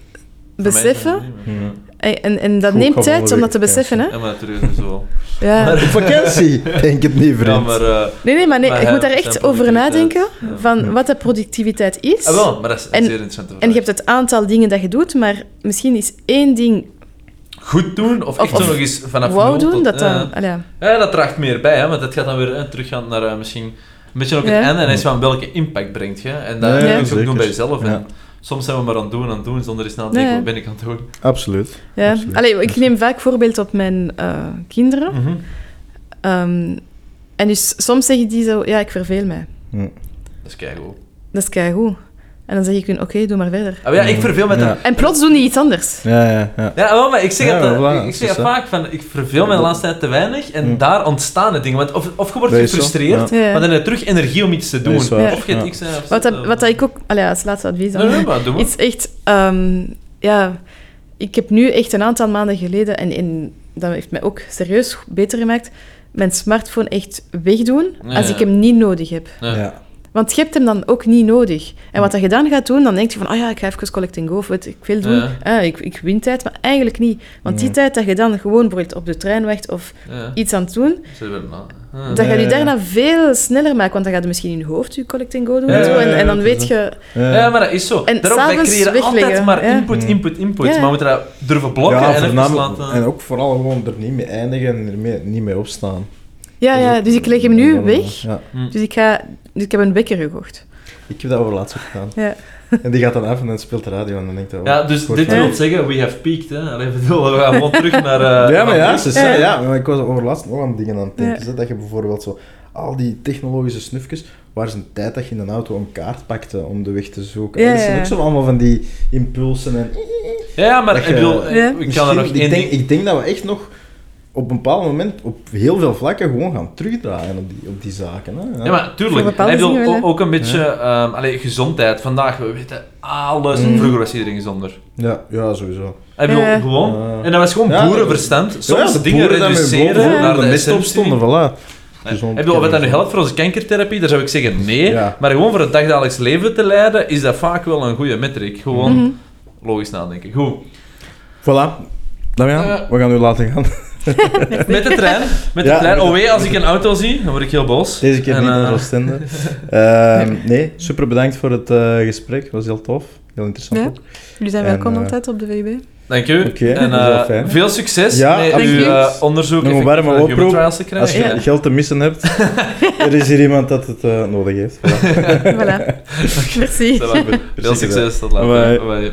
beseffen. Mhm. En, en, en dat Goed, neemt tijd om dat te beseffen, hè? Ja, maar natuurlijk is zo. Ja. Maar- Vakantie? Denk het niet, vriend. Ja, maar... eh, Nee, nee, maar, nee, Maar je moet daar echt over nadenken, ja. van wat de productiviteit is. ah, wel, maar dat is een En- zeer interessante vraag. En je hebt het aantal dingen dat je doet, maar misschien is één ding Goed doen, of, Of- echt zo of nog eens vanaf nul doen, tot- dat ja. dan... allee, ja. Ja, dat draagt meer bij, hè, want dat gaat dan weer eh, teruggaan naar eh, misschien een beetje ook het Ja. einde en is van welke impact brengt je. En dat Ja, kun je ook doen bij jezelf. En. Soms zijn we maar aan het doen, aan het doen, zonder eens na te denken, Ja. wat ben ik aan het doen? Absoluut. Ja. Absoluut. Allee, ik neem vaak voorbeeld op mijn eh, kinderen. Mhm. Ehm, en dus soms zeggen die zo, ja, ik verveel mij. Dat is keigoed. Dat is keigoed. En dan zeg ik hun, oké, doe maar verder. Ah, ja, ik verveel me Ja. dan. En plots doen die iets anders. Ja, ja, ja. Ja, wel, maar ik zeg Ja, eh, voilà, ik, ik zeg dat vaak, van, ik verveel me de laatste tijd te weinig en daar ontstaan de dingen. Want of, of je wordt Dat gefrustreerd, maar dan heb je terug energie om iets te doen. Dat Of je het. X of Wat, dat, eh, wat dat ik ook... Allee, als laatste advies dan. Nee, nee, maar doe maar. Iets echt... ehm, ja, ik heb nu echt een aantal maanden geleden, en, en dat heeft mij ook serieus beter gemaakt, mijn smartphone echt wegdoen Ja, als ja. ik hem niet nodig heb. Ja. Want je hebt hem dan ook niet nodig. En wat dat je dan gaat doen, dan denk je van, oh ja, ik ga even collect and go, of weet ik veel doen. Ja. Ah, ik, ik win tijd, maar eigenlijk niet. Want die Ja. tijd dat je dan gewoon bijvoorbeeld op de trein wacht of Ja. iets aan het doen, Ah. dat gaat je ja. daarna veel sneller maken. Want dan gaat je misschien in je hoofd je collect and go doen Ja, en zo. En, en dan weet je... Ja, maar dat is zo. En Daarom, wij creëren altijd maar input, input, input. Ja. Maar we moeten dat durven blokken Ja, en even laten... En ook vooral gewoon er niet mee eindigen en er mee- niet mee opstaan. Ja, is ja, ook- dus ik leg hem nu weg. Ja. Hm. Dus ik, ga, dus ik heb een wekker gekocht. Ik heb dat over laatst ook gedaan. Ja. En die gaat dan af en dan speelt de radio en dan denkt hij... oh, Ja, dus dit wil zeggen, we have peaked. Hè? Allee, bedoel, we gaan gewoon terug naar... eh, ja, maar ja, ze zei, Ja. ja, maar ik was over laatst nog aan dingen aan het denken. Dat je bijvoorbeeld zo... Al die technologische snufjes, waar is een tijd dat je in een auto een kaart pakte om de weg te zoeken. Ja, dat zijn ja. ook zo allemaal van die impulsen en... Ja, maar ik je- bedoel, Ja. ik kan er nog één ik, denk, ding... ik denk dat we echt nog op een bepaald moment op heel veel vlakken gewoon gaan terugdraaien op die, op die zaken. Hè? Ja, maar tuurlijk. o- hè. ook een beetje... ehm, allee, gezondheid. Vandaag, we weten alles. Mm. Vroeger was iedereen gezonder. ja, ja, sowieso. Bedoel, Ja. gewoon... En dat was gewoon Ja, boerenverstand. Soms Ja, de dingen reduceren boven naar de de mest op essentie. stonden, voilà. Nee. Het dat nu helpt voor onze kankertherapie, daar zou ik zeggen nee. Ja. Maar gewoon voor het dagdagelijks leven te leiden, is dat vaak wel een goede metric. Gewoon Mhm. logisch nadenken. Goed. Voilà. Damian, Eh. we gaan u laten gaan. Met de trein. Met de Ja, trein. Oh wee, als ik een auto zie, dan word ik heel boos. Deze keer En, niet naar Oostende. Ehm nee, super bedankt voor het eh, gesprek. Het was heel tof. Heel interessant Ja. ook. Jullie zijn En, welkom eh, altijd op de VUB. Dank u. Oké, en veel succes Ja, met uw eh, onderzoek Nog een warme oproep. Als je Ja. geld te missen hebt, er is hier iemand dat het eh, nodig heeft. Voilà. voilà. Merci. Veel succes. Tot later. Bye. Bye.